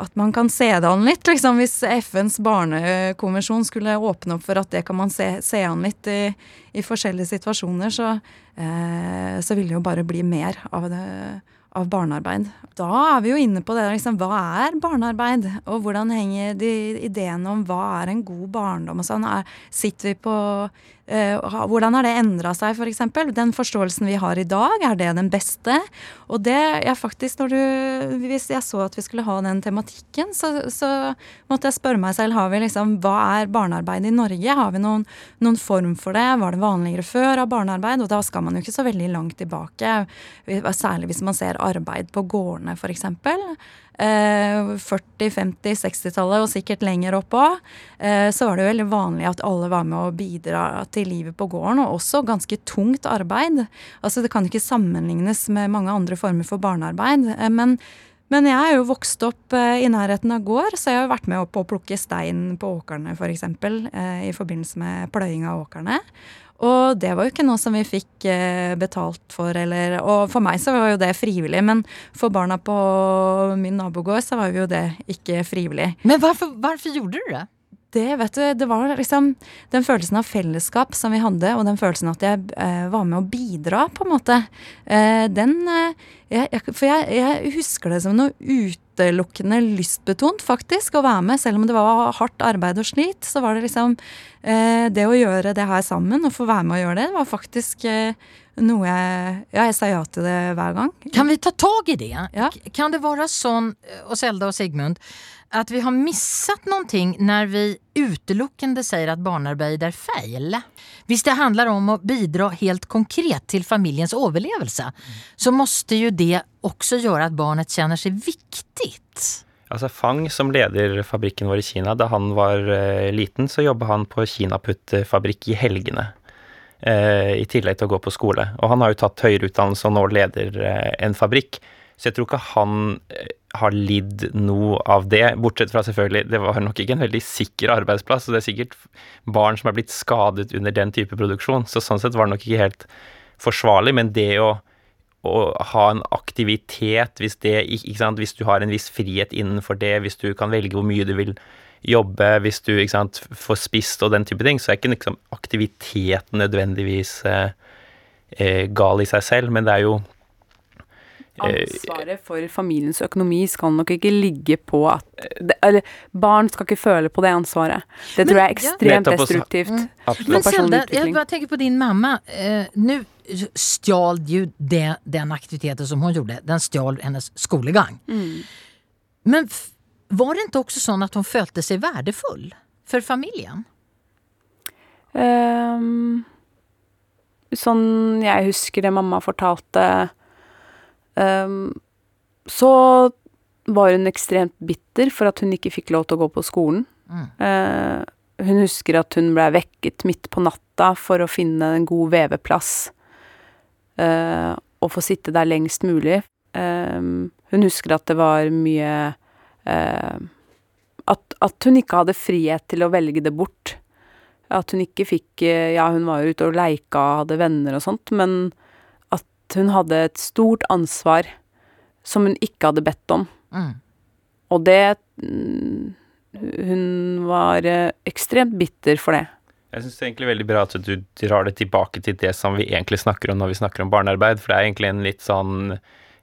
at man kan se det an litt. Liksom, hvis FNs barnekonvensjon skulle åpne opp for at det kan man se, se an litt i, i forskjellige situasjoner, så, eh, så vil det jo bare bli mer av det av barnearbeid. Da er vi jo inne på det liksom, hva er barnearbeid? Og hvordan henger de ideene om hva er en god barndom og sånn? Er, sitter vi på Hvordan har det endra seg, f.eks.? For eksempel? den forståelsen vi har i dag, er det den beste? Og det er faktisk når du Hvis jeg så at vi skulle ha den tematikken, så, så måtte jeg spørre meg selv har vi liksom, hva er barnearbeid i Norge? Har vi noen, noen form for det? Var det vanligere før av barnearbeid? Og da skal man jo ikke så veldig langt tilbake. Særlig hvis man ser arbeid på gårdene, f.eks. Eh, 40-, 50-, 60-tallet og sikkert lenger opp òg, eh, så var det jo veldig vanlig at alle var med å bidra til livet på gården, og også ganske tungt arbeid. Altså Det kan ikke sammenlignes med mange andre former for barnearbeid. Eh, men men jeg er jo vokst opp eh, i nærheten av gård, så jeg har vært med på å plukke stein på åkrene f.eks. For eh, i forbindelse med pløying av åkrene. Og det var jo ikke noe som vi fikk eh, betalt for, eller Og for meg så var jo det frivillig, men for barna på min nabogård så var jo det ikke frivillig. Men hvorfor, gjorde du det? Det, vet du, det var liksom den følelsen av fellesskap som vi hadde, og den følelsen at jeg eh, var med å bidra, på en måte. Eh, den eh, jeg, For jeg, jeg, husker det som noe utelukkende lystbetont, faktisk, å være med. Selv om det var hardt arbeid og slit, så var det liksom eh, Det å gjøre det her sammen, og få være med å gjøre det, var faktisk eh, noe jeg Ja, jeg sa ja til det hver gang. Kan vi ta tak i det? Ja. Kan det være sånn, og Selda og Sigmund, at vi har missat någonting når vi utelukkende sier at barnarbeid er feil. Hvis det handler om å bidra helt konkret til familjens overlevelse, mm. så måste jo det også gjøre at barnet kjenner seg viktig. Altså Fang, som leder fabrikken vår i Kina, da han var eh, liten, så jobba han på Kinaputt-fabrikk i helgene. Eh, I tillegg til å gå på skole. Og han har jo tatt høyere utdannelse og nå leder eh, en fabrikk. Så jeg tror ikke han eh, har lidd noe av det, bortsett fra selvfølgelig Det var nok ikke en veldig sikker arbeidsplass, og det er sikkert barn som er blitt skadet under den type produksjon, så sånn sett var det nok ikke helt forsvarlig, men det å, å ha en aktivitet, hvis, det, hvis du har en viss frihet innenfor det, hvis du kan velge hvor mye du vil jobbe, hvis du sant, får spist og den type ting, så er ikke liksom, aktiviteten nødvendigvis eh, eh, gal i seg selv, men det er jo Ansvaret for familiens økonomi skal nok ikke ligge på at Eller barn skal ikke føle på det ansvaret. Det tror jeg er ekstremt ja. destruktivt. Mm. Men Selda, jeg bare tenker på din mamma. Eh, Nå stjal jo det, den aktiviteten som hun gjorde, den stjal hennes skolegang. Mm. Men var det ikke også sånn at hun følte seg verdifull for familien? Um, sånn jeg husker det mamma fortalte, så var hun ekstremt bitter for at hun ikke fikk lov til å gå på skolen. Mm. Uh, hun husker at hun ble vekket midt på natta for å finne en god veveplass uh, og få sitte der lengst mulig. Um, hun husker at det var mye uh, at, at, hun ikke hadde frihet til å velge det bort. At hun ikke fikk Ja, hun var jo ute og leika hadde venner og sånt, men at hun hadde et stort ansvar som hun ikke hadde bedt om. Mm. Og det mm, hun var eh, ekstremt bitter for det. Jeg syns det egentlig veldig bra at du drar det tilbake til det som vi egentlig snakker om når vi snakker om barnearbeid, for det er egentlig en litt sånn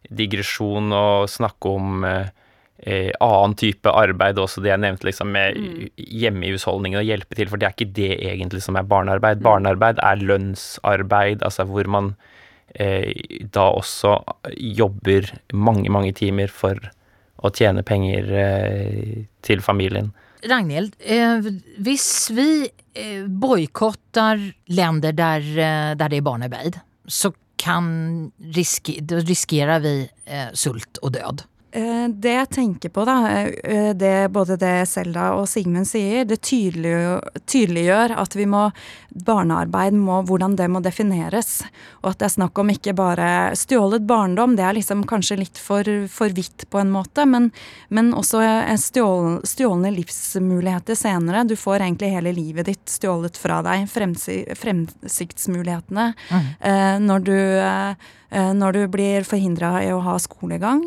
digresjon å snakke om eh, eh annen type arbeid også, det jeg nevnte liksom med mm. hjemme i husholdningen og hjelpe til, for det er ikke det egentlig som er barnearbeid. Barnearbeid er lønnsarbeid, altså hvor man eh, da også jobber mange, mange timer for å tjene penger eh, til familien. Ragnhild, eh, hvis vi eh, boikotter länder der, eh, der det er barnearbeid, så kan riske, riskerer vi eh, sult og død. Eh, det jeg tenker på, da, eh, det både det Selda og Sigmund sier, det tydeliggjør, at vi må barnearbeid må, hvordan det må defineres. Og at det er snakk om ikke bare stjålet barndom, det er liksom kanskje litt for, for vidt på en måte, men, men også stjål, stjålne livsmuligheter senere. Du får egentlig hele livet ditt stjålet fra deg, fremsiktsmulighetene, mm. eh, når du eh, Eh, når du blir forhindra i å ha skolegang.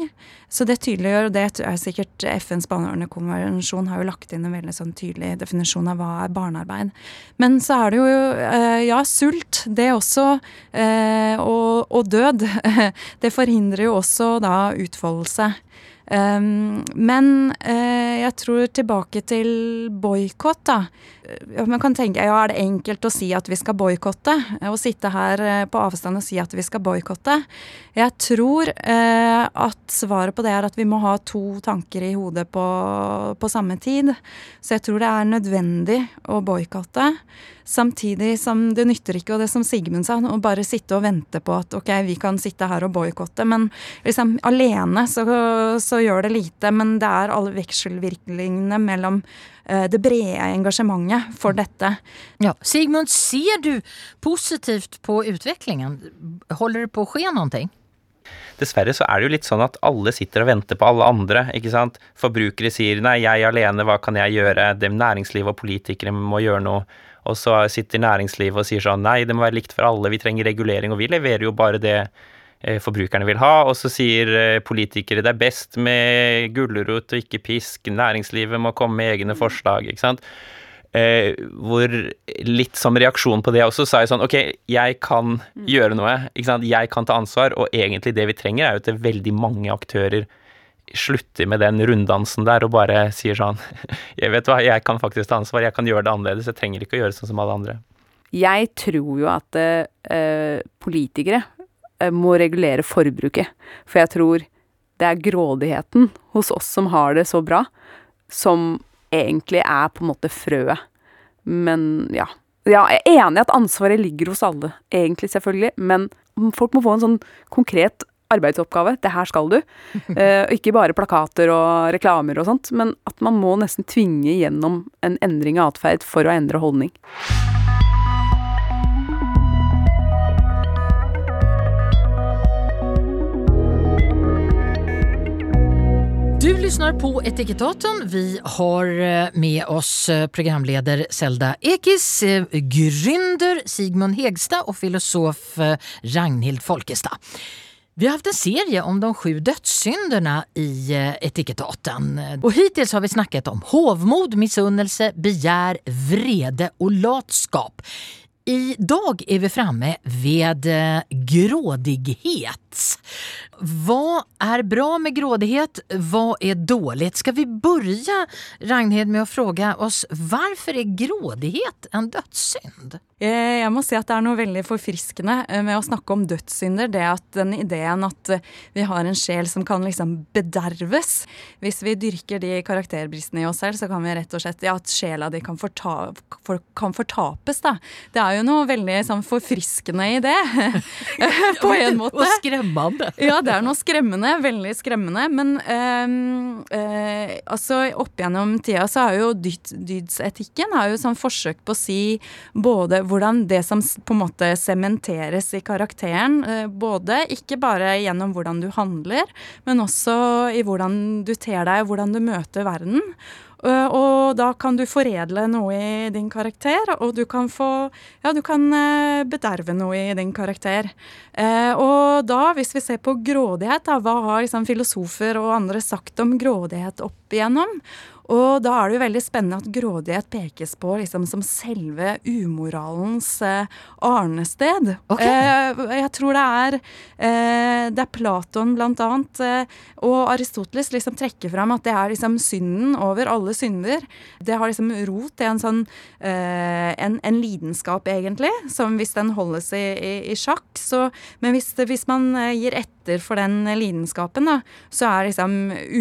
Så det tydeliggjør, og det er sikkert FNs barnekonvensjon har jo lagt inn en veldig sånn tydelig definisjon av hva er barnearbeid. Men så er det jo, eh, ja, sult, det også, eh, og, og død. Det forhindrer jo også da utfoldelse. Um, men jeg tror tilbake til boikott, da. Man kan tenke ja, er det enkelt å si at vi skal boikotte? Å sitte her uh, på avstand og si at vi skal boikotte? Jeg tror eh, at svaret på det er at vi må ha to tanker i hodet på, på samme tid. Så jeg tror det er nødvendig å boikotte. Samtidig som det nytter ikke, og det som Sigmund sa, å bare sitte og vente på at ok, vi kan sitte her og boikotte. Men liksom alene så, så, gjør det lite. Men det er alle vekselvirkningene mellom det brede engasjementet for dette. Ja, Sigmund, ser du positivt på utviklingen? Holder det på å skje noe? Dessverre så er det jo litt sånn at alle sitter og venter på alle andre, ikke sant. Forbrukere sier nei, jeg alene, hva kan jeg gjøre? Det næringslivet og politikere må gjøre noe. Og så sitter næringslivet og sier sånn nei, det må være likt for alle, vi trenger regulering, og vi leverer jo bare det eh, forbrukerne vil ha. Og så sier eh, politikere det er best med gulrot og ikke pisk, næringslivet må komme med egne forslag, ikke sant. Eh, hvor litt som reaksjon på det også sa jeg sånn Ok, jeg kan gjøre noe. ikke sant? Jeg kan ta ansvar. Og egentlig det vi trenger, er jo at veldig mange aktører slutter med den runddansen der og bare sier sånn Jeg vet hva, jeg kan faktisk ta ansvar, jeg kan gjøre det annerledes, jeg trenger ikke å gjøre sånn som alle andre. Jeg tror jo at eh, politikere eh, må regulere forbruket. For jeg tror det er grådigheten hos oss som har det så bra, som egentlig er på en måte frøet. Men ja. Ja, jeg er enig i at ansvaret ligger hos alle, egentlig, selvfølgelig, men folk må få en sånn konkret arbeidsoppgave. Det her skal du. Eh, ikke bare plakater og reklamer og sånt, men at man må nesten tvinge gjennom en endring av atferd for å endre holdning. Lyssnar på Etikettaten. Vi har eh, med oss programledare programleder Selda Ekis, gründer Sigmund Hegstad og filosof Ragnhild Folkestad. Vi har haft en serie om de sju dödssynderna i eh, etikettaten. Och hittills har vi snackat om hovmod, missunnelse, begär, vrede och latskap. I dag er vi framme ved eh, grådighet. Hva er bra med grådighet? Hva er dårlig? Skal vi börja, Ragnhild, med å fråga oss hvorfor er grådighet en dødssynd? Jeg må si at det er noe veldig forfriskende eh, med å snakke om dødssynder. Det at den ideen at eh, vi har en sjel som kan liksom bederves. Hvis vi dyrker de karakterbristene i oss selv, så kan vi rett og slett Ja, at sjela di kan, forta, for, kan fortapes, da. Det er jo noe veldig sånn forfriskende i det. På en måte. Og skremmende. Ja, det er noe skremmende. Veldig skremmende. Men øh, øh, altså, opp gjennom tida så er jo dyd, dydsetikken er jo sånn forsøk på å si både hvordan det som på en måte sementeres i karakteren, eh, både ikke bare gjennom hvordan du handler, men også i hvordan du ter deg, hvordan du møter verden. Eh, og da kan du foredle noe i din karakter, og du kan få Ja, du kan eh, bederve noe i din karakter. Og da, hvis vi ser på grådighet, da, hva har liksom filosofer og andre sagt om grådighet opp igjennom? Og da er det jo veldig spennende at grådighet pekes på liksom som selve umoralens eh, arnested. Okay. Eh, jeg tror det er eh, Det er Platon blant annet eh, og Aristoteles liksom trekker fram at det er liksom synden over alle synder. Det har liksom rot i en sånn eh, en, en, lidenskap, egentlig, som hvis den holdes i, i, i sjakk, så Men hvis, hvis man eh, gir etter for den lidenskapen, da, så er liksom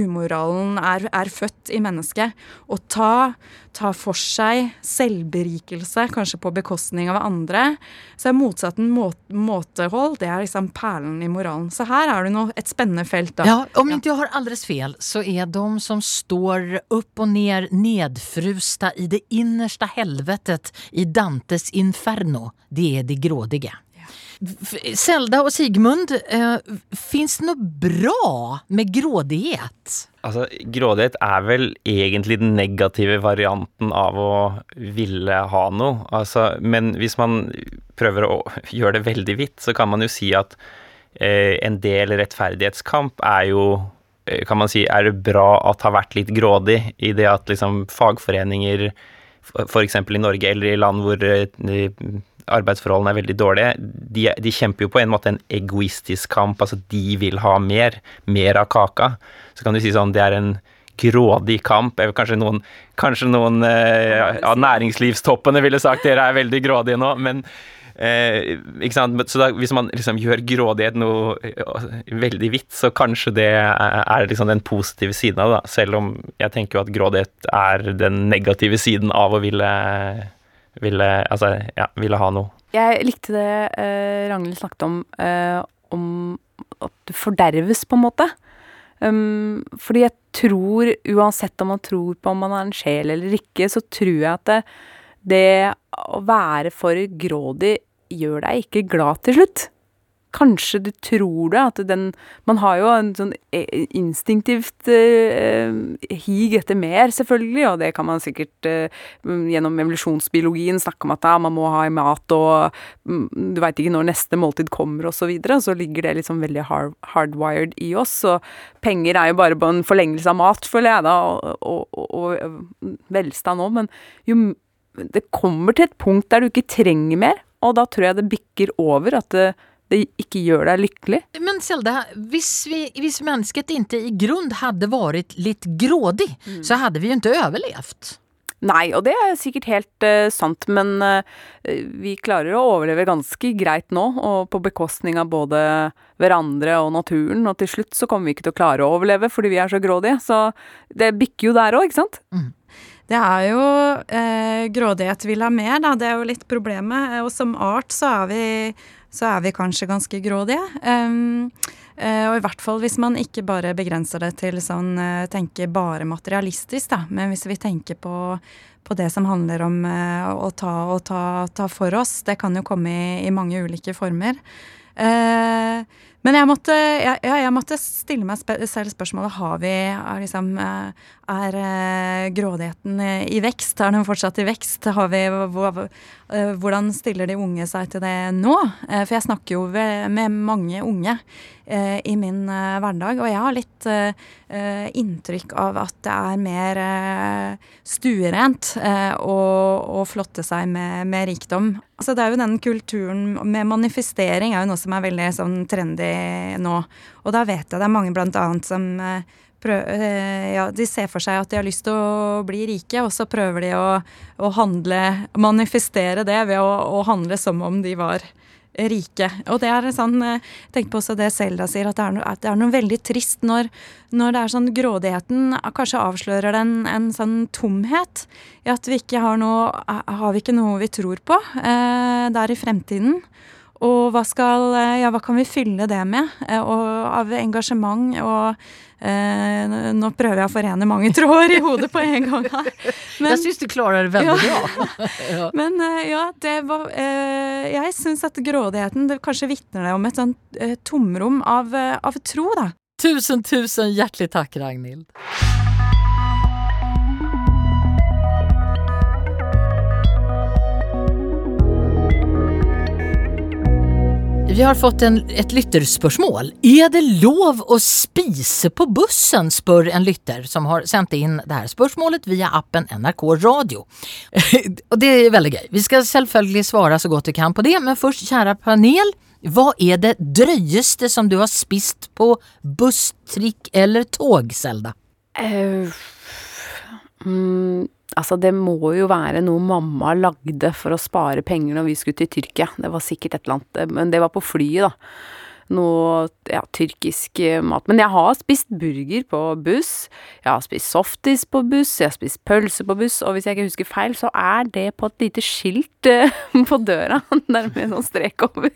umoralen er, er født i mennesket menneske. Å ta, ta, for seg selvberikelse, kanskje på bekostning av andre. Så er motsatten må, måtehold, det er liksom perlen i moralen. Så her er det noe, et spennende felt. Da. Ja, om ikke jeg har aldeles fel, så er de som står opp og ned nedfrusta i det innerste helvetet i Dantes inferno, det er de grådige. Selda og Sigmund, eh, fins det noe bra med grådighet? Altså, grådighet er vel egentlig den negative varianten av å ville ha noe. Altså, men hvis man prøver å gjøre det veldig hvitt, så kan man jo si at eh, en del rettferdighetskamp er jo eh, kan man si, er det bra at har vært litt grådig i det at liksom fagforeninger f.eks. i Norge eller i land hvor eh, arbeidsforholdene er veldig dårlige, de, de, kjemper jo på en måte en egoistisk kamp. Altså, de vil ha mer. Mer av kaka. Så kan du si sånn, det er en grådig kamp. Kanskje noen, kanskje noen eh, av næringslivstoppene ville sagt dere er veldig grådige nå, men eh, ikke sant? Så da, hvis man liksom gjør grådighet noe eh, veldig hvitt, så kanskje det er liksom den positive siden av det. Selv om jeg tenker jo at grådighet er den negative siden av å ville ville, altså, ja, ville ha noe. Jeg likte det eh, Ragnhild snakket om, eh, om at du forderves, på en måte. Um, fordi jeg tror, uansett om man tror på om man er en sjel eller ikke, så tror jeg at det, det å være for grådig gjør deg ikke glad til slutt kanskje du tror det, at den Man har jo en sånn eh, instinktivt eh, hig etter mer, selvfølgelig, og det kan man sikkert eh, gjennom evolusjonsbiologien snakke om at ja, man må ha i mat, og mm, du veit ikke når neste måltid kommer, og så videre. Så ligger det liksom veldig hard, hardwired i oss. Og penger er jo bare på en forlengelse av mat, føler jeg da, og, og, og, og velstand òg, men jo det kommer til et punkt der du ikke trenger mer, og da tror jeg det bikker over at det, det ikke gjør deg lykkelig. Men Selda, hvis, vi, hvis mennesket ikke i grunn hadde vært litt grådig, mm. så hadde vi jo ikke overlevd. Nei, og det er sikkert helt uh, sant, men uh, vi klarer å overleve ganske greit nå, og på bekostning av både hverandre og naturen, og til slutt så kommer vi ikke til å klare å overleve fordi vi er så grådige, så det bikker jo der òg, ikke sant? Mm. Det er jo eh, grådighet vil ha mer, da. Det er jo litt problemet. Og som art så er vi så er vi kanskje ganske grådige. Um, og i hvert fall hvis man ikke bare begrenser det til sånn uh, tenke bare materialistisk, da. Men hvis vi tenker på, på det som handler om uh, å ta og ta, ta, for oss, det kan jo komme i, i mange ulike former. Uh, men jeg måtte, ja, jeg måtte stille meg selv spørsmålet har vi, er, liksom, eh, er eh, grådigheten i vekst? Er den fortsatt i vekst? Vi, eh, hvordan stiller de unge seg til det nå? For jeg snakker jo med mange unge i min hverdag, og jeg har litt inntrykk av at det er mer stuerent å flotte seg med, med rikdom. Altså det er jo den kulturen med manifestering er jo noe som er veldig sånn trendy nå. Og da vet jeg det er mange blant annet som eh, prøv, eh, ja, de ser for seg at de har lyst til å bli rike, og så prøver de å, å handle Manifestere det ved å, å, handle som om de var rike. Og det er sånn eh, Tenk på også det Selda sier, at det er, noe, det er noe veldig trist når, når, det er sånn grådigheten kanskje avslører en, en sånn tomhet i at vi ikke har noe Har vi ikke noe vi tror på eh, der i fremtiden? Og hva, skal, eh, ja, hva kan vi fylle det med eh, og, av engasjement? Og eh, nå prøver jeg å forene mange tråder i hodet på en gang her. Men, jeg syns du klarer det veldig ja. bra. ja. Men ja, det var eh, Jeg syns at grådigheten det kanskje vitner om et sånt eh, tomrom av, av tro, da. Tusen, tusen hjertelig takk, Ragnhild. Vi har fått en, et lytterspørsmål. Er det lov å spise på bussen, spør en lytter som har sendt inn det her spørsmålet via appen NRK Radio. og Det er veldig gøy. Vi skal selvfølgelig svare så godt vi kan på det, men først, kjære panel, hva er det drøyeste som du har spist på buss, trikk eller tog, Selda? Uh, mm, Altså, det må jo være noe mamma lagde for å spare penger når vi skulle til Tyrkia. Det var sikkert et eller annet, men det var på flyet, da noe ja, tyrkisk eh, mat. Men jeg har spist burger på buss, jeg har spist softis på buss, jeg har spist pølse på buss, og hvis jeg ikke husker feil, så er det på et lite skilt uh, på døra, der med noen strek over.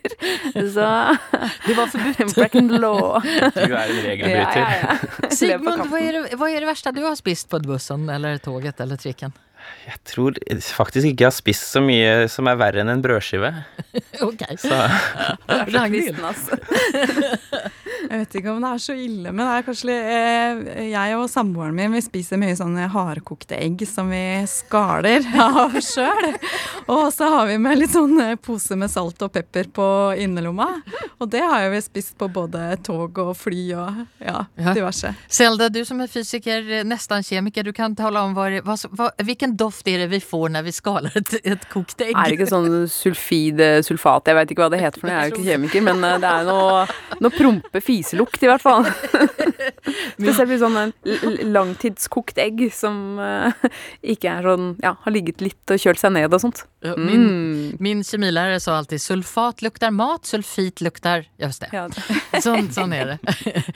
Så Det var forbudt. Breaking law. Du er en regelbryter. Ja, ja, ja. Sigmund, hva er, det, hva er det verste du har spist på bussen eller toget eller trikken? Jeg tror faktisk ikke jeg har spist så mye som er verre enn en brødskive. ok. Så. Ragnhild. altså. Jeg vet ikke om det er så ille, men det er kanskje eh, Jeg og samboeren min vi spiser mye sånne hardkokte egg som vi skaler av sjøl. Og så har vi med litt sånn eh, pose med salt og pepper på innerlomma. Og det har vi spist på både tog og fly og ja, diverse. Selda, du som er fysiker, nesten kjemiker, du kan tale om hva, hva, hvilken doft er det vi får når vi skaler et, et kokt egg? Er det ikke sånn sulfid, sulfat, jeg vet ikke hva det heter for noe, jeg er jo ikke kjemiker, men eh, det er noe, noe prompe fiselukt, i hvert fall. Spesielt hvis sånn en langtidskokt egg som uh, ikke er sånn Ja, har ligget litt og kjølt seg ned og sånt. Mm. Min, min kjemilærer sa alltid 'sulfat lukter mat, sulfit lukter Just det. Ja. Sånn, sånn, er det.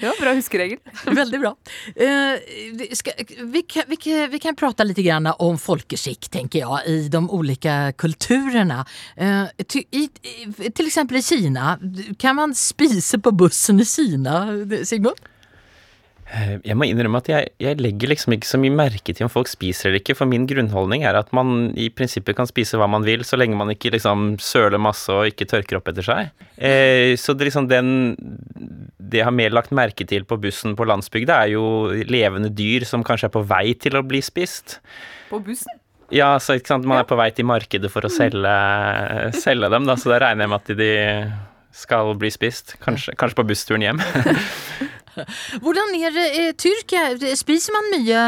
ja, bra huskeregel. Veldig bra. Uh, ska, vi, vi, vi, kan prate litt om folkeskikk, tenker jeg, i de til, i, til eksempel i Kina, kan man spise på bussen i Kina, Sigmund? Eh, jeg må innrømme at jeg, jeg, legger liksom ikke så mye merke til om folk spiser eller ikke, for min grunnholdning er at man i prinsippet kan spise hva man vil, så lenge man ikke liksom søler masse og ikke tørker opp etter seg. Eh, så det, liksom den Det jeg har mer lagt merke til på bussen på landsbygda, er jo levende dyr som kanskje er på vei til å bli spist. På bussen? Ja, så ikke sant, man er på vei til markedet for å selge, selge dem, da, så da regner jeg med at de skal bli spist. Kanskje, kanskje på bussturen hjem. Hvordan er det i Tyrkia? Spiser man mye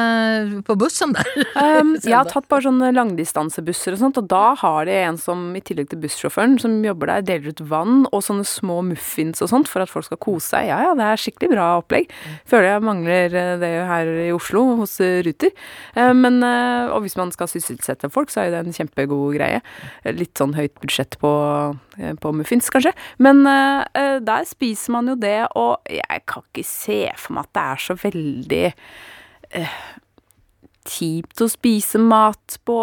på bussen der? Um, jeg har tatt bare sånne langdistansebusser og sånt, og da har de en som i tillegg til bussjåføren som jobber der, deler ut vann og sånne små muffins og sånt for at folk skal kose seg. Ja ja, det er skikkelig bra opplegg. Føler jeg mangler eh, det her i Oslo hos eh, Ruter. Uh, men, uh, og hvis man skal sysselsette folk, så er det en kjempegod greie. Litt sånn høyt budsjett på, på muffins, kanskje. Men uh, der spiser man jo det, og jeg kan ikke se for meg at det er så veldig uh, kjipt å spise mat på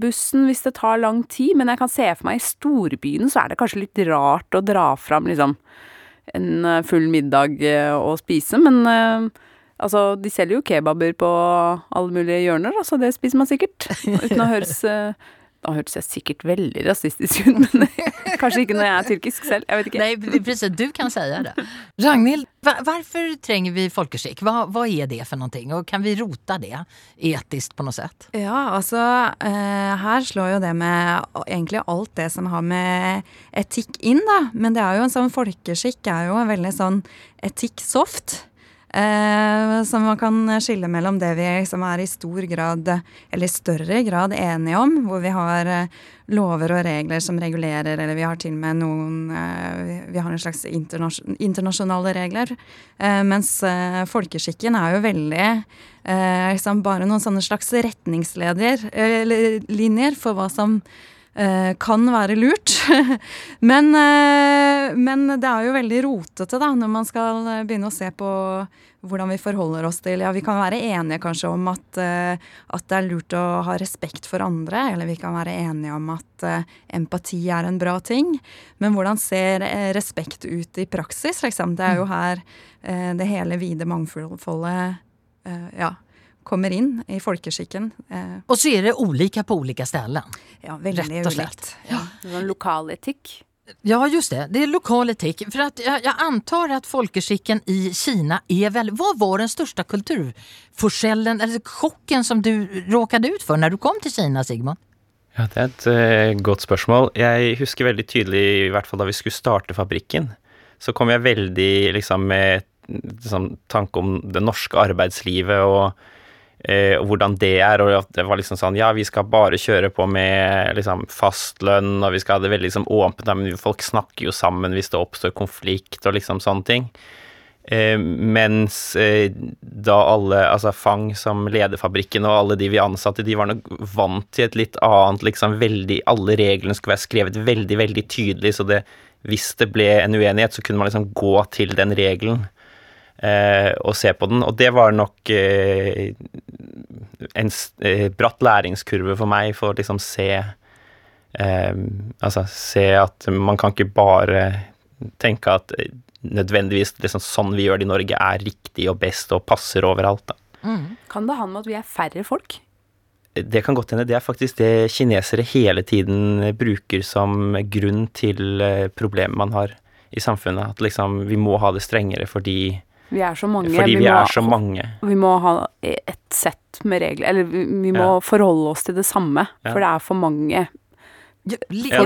bussen hvis det tar lang tid, men jeg kan se for meg i storbyen så er det kanskje litt rart å dra fram liksom en eh, full middag å spise, men uh, altså, de selger jo kebaber på alle mulige hjørner, altså det spiser man sikkert, uten å høres eh, da hørtes jeg sikkert veldig rasistisk ut, men kanskje ikke når jeg er tyrkisk selv. Jeg vet ikke. Nei, precis, du kan si det. Ragnhild, hvorfor trenger vi folkeskikk? Hva, hva, er det for noe? Og kan vi rote det etisk på noe sett? Ja, altså eh, her slår jo det med egentlig alt det som har med etikk inn, da. Men det er jo en sånn folkeskikk er jo en veldig sånn etikk-soft. Eh, så man kan skille mellom det vi liksom er i stor grad, eller større grad, enige om, hvor vi har eh, lover og regler som regulerer, eller vi har til og med noen eh, Vi har en slags internasj internasjonale regler. Eh, mens folkeskikken er jo veldig liksom bare noen sånne slags retningslinjer for hva som kan være lurt. men, eh, men, det er jo veldig rotete da, når man skal begynne å se på hvordan vi forholder oss til Ja, vi kan være enige kanskje om at, eh, at det er lurt å ha respekt for andre, eller vi kan være enige om at empati er en bra ting. Men hvordan ser respekt ut i praksis, liksom? Det er jo her det hele vide mangfoldet ja, kommer inn i folkeskikken. Eh. Og så er det ulike på ulike steder. Ja, veldig ulikt. Ja. Sånn lokal etikk. Ja, just det. Det er lokal etikk. For jeg, jeg, antar at folkeskikken i Kina er vel Hva var den største kulturforskjellen, eller sjokken, som du råket ut for når du kom til Kina, Sigmund? Ja, Det er et uh, godt spørsmål. Jeg husker veldig tydelig, i hvert fall da vi skulle starte fabrikken, så kom jeg veldig liksom med liksom, tanke om det norske arbeidslivet og eh, og hvordan det er. Og at det var liksom sånn Ja, vi skal bare kjøre på med liksom fastlønn, og vi skal ha det veldig liksom åpent, men folk snakker jo sammen hvis det oppstår konflikt og liksom sånne ting. Eh, mens eh, da alle, altså Fang som leder fabrikken og alle de vi ansatte, de var nok vant til et litt annet, liksom veldig Alle reglene skulle være skrevet veldig, veldig tydelig, så det, hvis det ble en uenighet, så kunne man liksom gå til den regelen eh, og se på den. Og det var nok eh, en eh, bratt læringskurve for meg for å liksom se eh, Altså se at man kan ikke bare tenke at nødvendigvis liksom sånn vi gjør det i Norge, er riktig og best og passer overalt. Mm. Kan det ha med at vi er færre folk? Det kan godt hende. Det er faktisk det kinesere hele tiden bruker som grunn til eh, problemet man har i samfunnet. At liksom vi må ha det strengere fordi vi er så mange. Fordi vi, vi må, er så mange. Vi må ha et sett med regler, eller vi, vi må ja. forholde oss til det samme, ja. for det er for mange. Ja,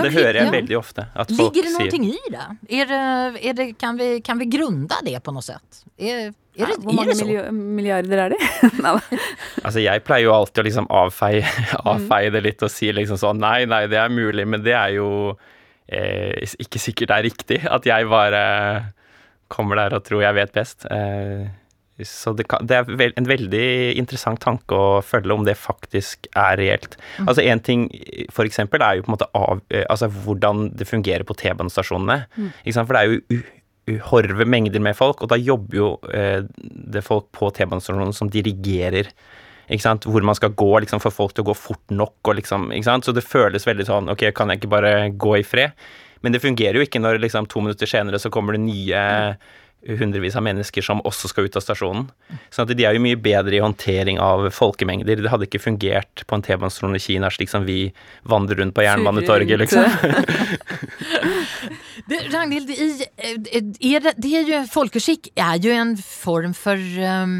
det hører jeg veldig ofte. At folk Ligger det noe i det? Er det, er det kan, vi, kan vi grunne det på noe sett? Er, er det, Hvor mange milliarder er det? altså, jeg pleier jo alltid å liksom avfeie, avfeie det litt og si liksom sånn nei, nei, det er mulig, men det er jo eh, ikke sikkert det er riktig. At jeg bare kommer der og tror jeg vet best. Eh, så det, kan, det er en veldig interessant tanke å følge om det faktisk er reelt. Mm. Altså Én ting for eksempel er jo på en måte av, eh, altså hvordan det fungerer på T-banestasjonene. Mm. For det er jo uhorve mengder med folk, og da jobber jo eh, det folk på T-banestasjonene som dirigerer. Hvor man skal gå liksom, for folk til å gå fort nok. Og liksom, Så det føles veldig sånn Ok, kan jeg ikke bare gå i fred? Men det fungerer jo ikke når liksom to minutter senere så kommer det nye hundrevis av mennesker som også skal ut av stasjonen. Så de er jo mye bedre i håndtering av folkemengder. Det hadde ikke fungert på en T-banestasjon i Kina slik som vi vandrer rundt på Jernbanetorget, liksom. det, Ragnhild, i, er det, det er jo, folkeskikk er jo en form for um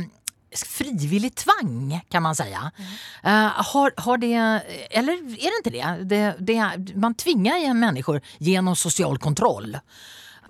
frivillig tvang kan man säga. Mm. Uh, har, har det, eller är det inte det? det, det man tvingar igen människor genom social kontroll.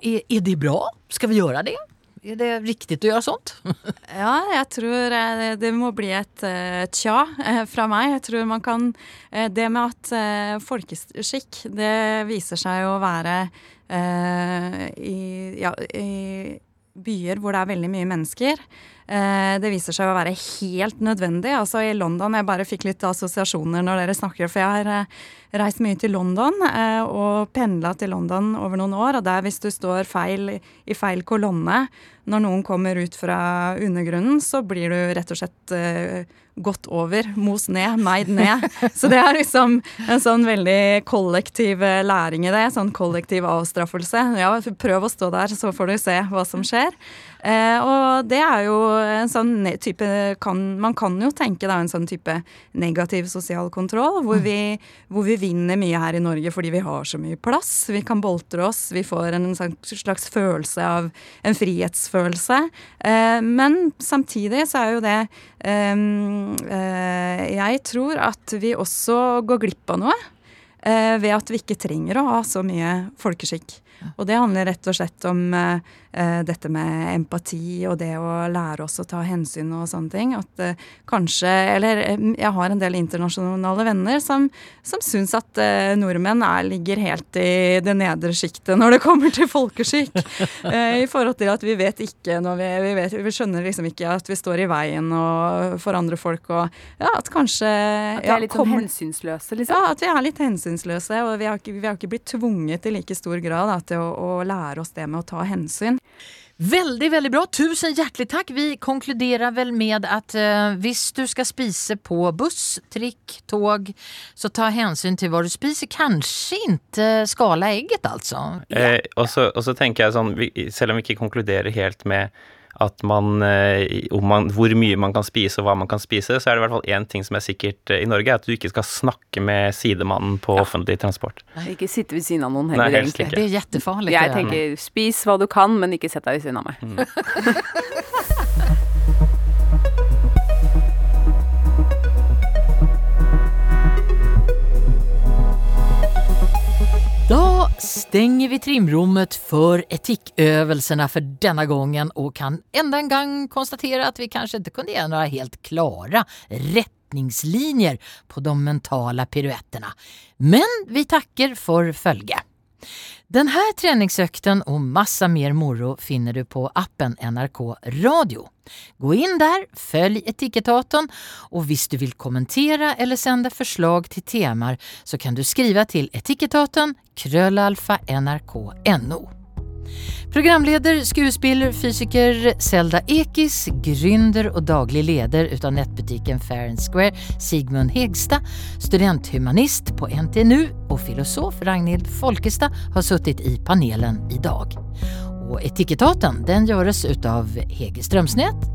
Er, er det bra? Skal vi gjøre det? Er det riktig å gjøre sånt? ja, jeg tror eh, det må bli et uh, tja fra meg. Jeg tror man kan Det med at uh, folkeskikk, det viser seg å være uh, i, ja, i byer hvor det er veldig mye mennesker. Eh, det viser seg å være helt nødvendig. Altså I London Jeg bare fikk litt assosiasjoner når dere snakker, for jeg har eh, reist mye til London eh, og pendla til London over noen år. Og der hvis du står feil i feil kolonne når noen kommer ut fra undergrunnen, så blir du rett og slett gått over, mos ned, meid ned. Så det er liksom en sånn veldig kollektiv læring i det. Sånn kollektiv avstraffelse. Ja, prøv å stå der, så får du se hva som skjer. Eh, og det er jo en sånn type kan, Man kan jo tenke er en sånn type negativ sosial kontroll, hvor vi, hvor vi vinner mye her i Norge fordi vi har så mye plass. Vi kan boltre oss, vi får en sånn slags følelse av en frihetsfølelse. Eh, men samtidig så er jo det eh, Eh, jeg tror at vi også går glipp av noe. eh, ved at vi ikke trenger å ha så mye folkeskikk. Og det handler rett og slett om eh, eh, dette med empati og det å lære oss å ta hensyn og sånne ting. At eh, kanskje Eller eh, jeg har en del internasjonale venner som, som syns at eh, nordmenn er, ligger helt i det nedre sjiktet når det kommer til folkeskikk. Eh, I forhold til at vi vet ikke når vi, vi, vet, vi skjønner liksom ikke at vi står i veien og for andre folk og ja, at kanskje At vi er litt ja, kommer- hensynsløse, liksom. ja, at vi er litt hensynsløse, og vi har ikke, vi har ikke blitt tvunget i like stor grad da, til å, å lære oss det med å ta hensyn. Veldig, veldig bra. Tusen hjertelig takk. Vi konkluderer vel med at eh, hvis du skal spise på buss, trikk, tog, så ta hensyn til hva du spiser. Kanskje ikke skala egget, altså. Eh, og, så, og så tenker jeg sånn, vi, selv om vi ikke konkluderer helt med at man, eh, om man, hvor mye man kan spise og hva man kan spise, så er det i hvert fall én ting som er sikkert eh, i Norge, er at du ikke skal snakke med sidemannen på offentlig transport. Ikke sitte ved siden av noen heller, Nei, egentlig. ikke. Det er kjempefarlig. Jeg tenker spis hva du kan, men ikke sett deg ved siden av meg. Da stänger vi trimrummet för etikövelsarna för denna gången och kan ända en gång konstatera att vi kanske inte kunde ge några helt klara rättningslinjer på de mentala piruetterna. Men vi tackar för följe. Den här träningsökten och massa mer moro finner du på appen NRK Radio. Gå in där, följ Etikettatorn och hvis du vill kommentera eller sända förslag till teman så kan du skriva till Etikettatorn krøllalfa nrk.no. Programleder, skuespiller, fysiker Zelda Ekis, gründer og daglig leder av nettbutikken Fair and Square, Sigmund Hegstad, studenthumanist på NTNU og filosof Ragnhild Folkestad har sittet i panelen i dag. Og Etikettaten den gjøres av Hege Strømsnes.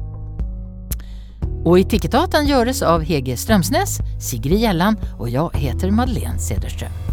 Og Etikettaten gjøres av Hege Strømsnes, Sigrid Gjellan og jeg heter Madeleine Cederström.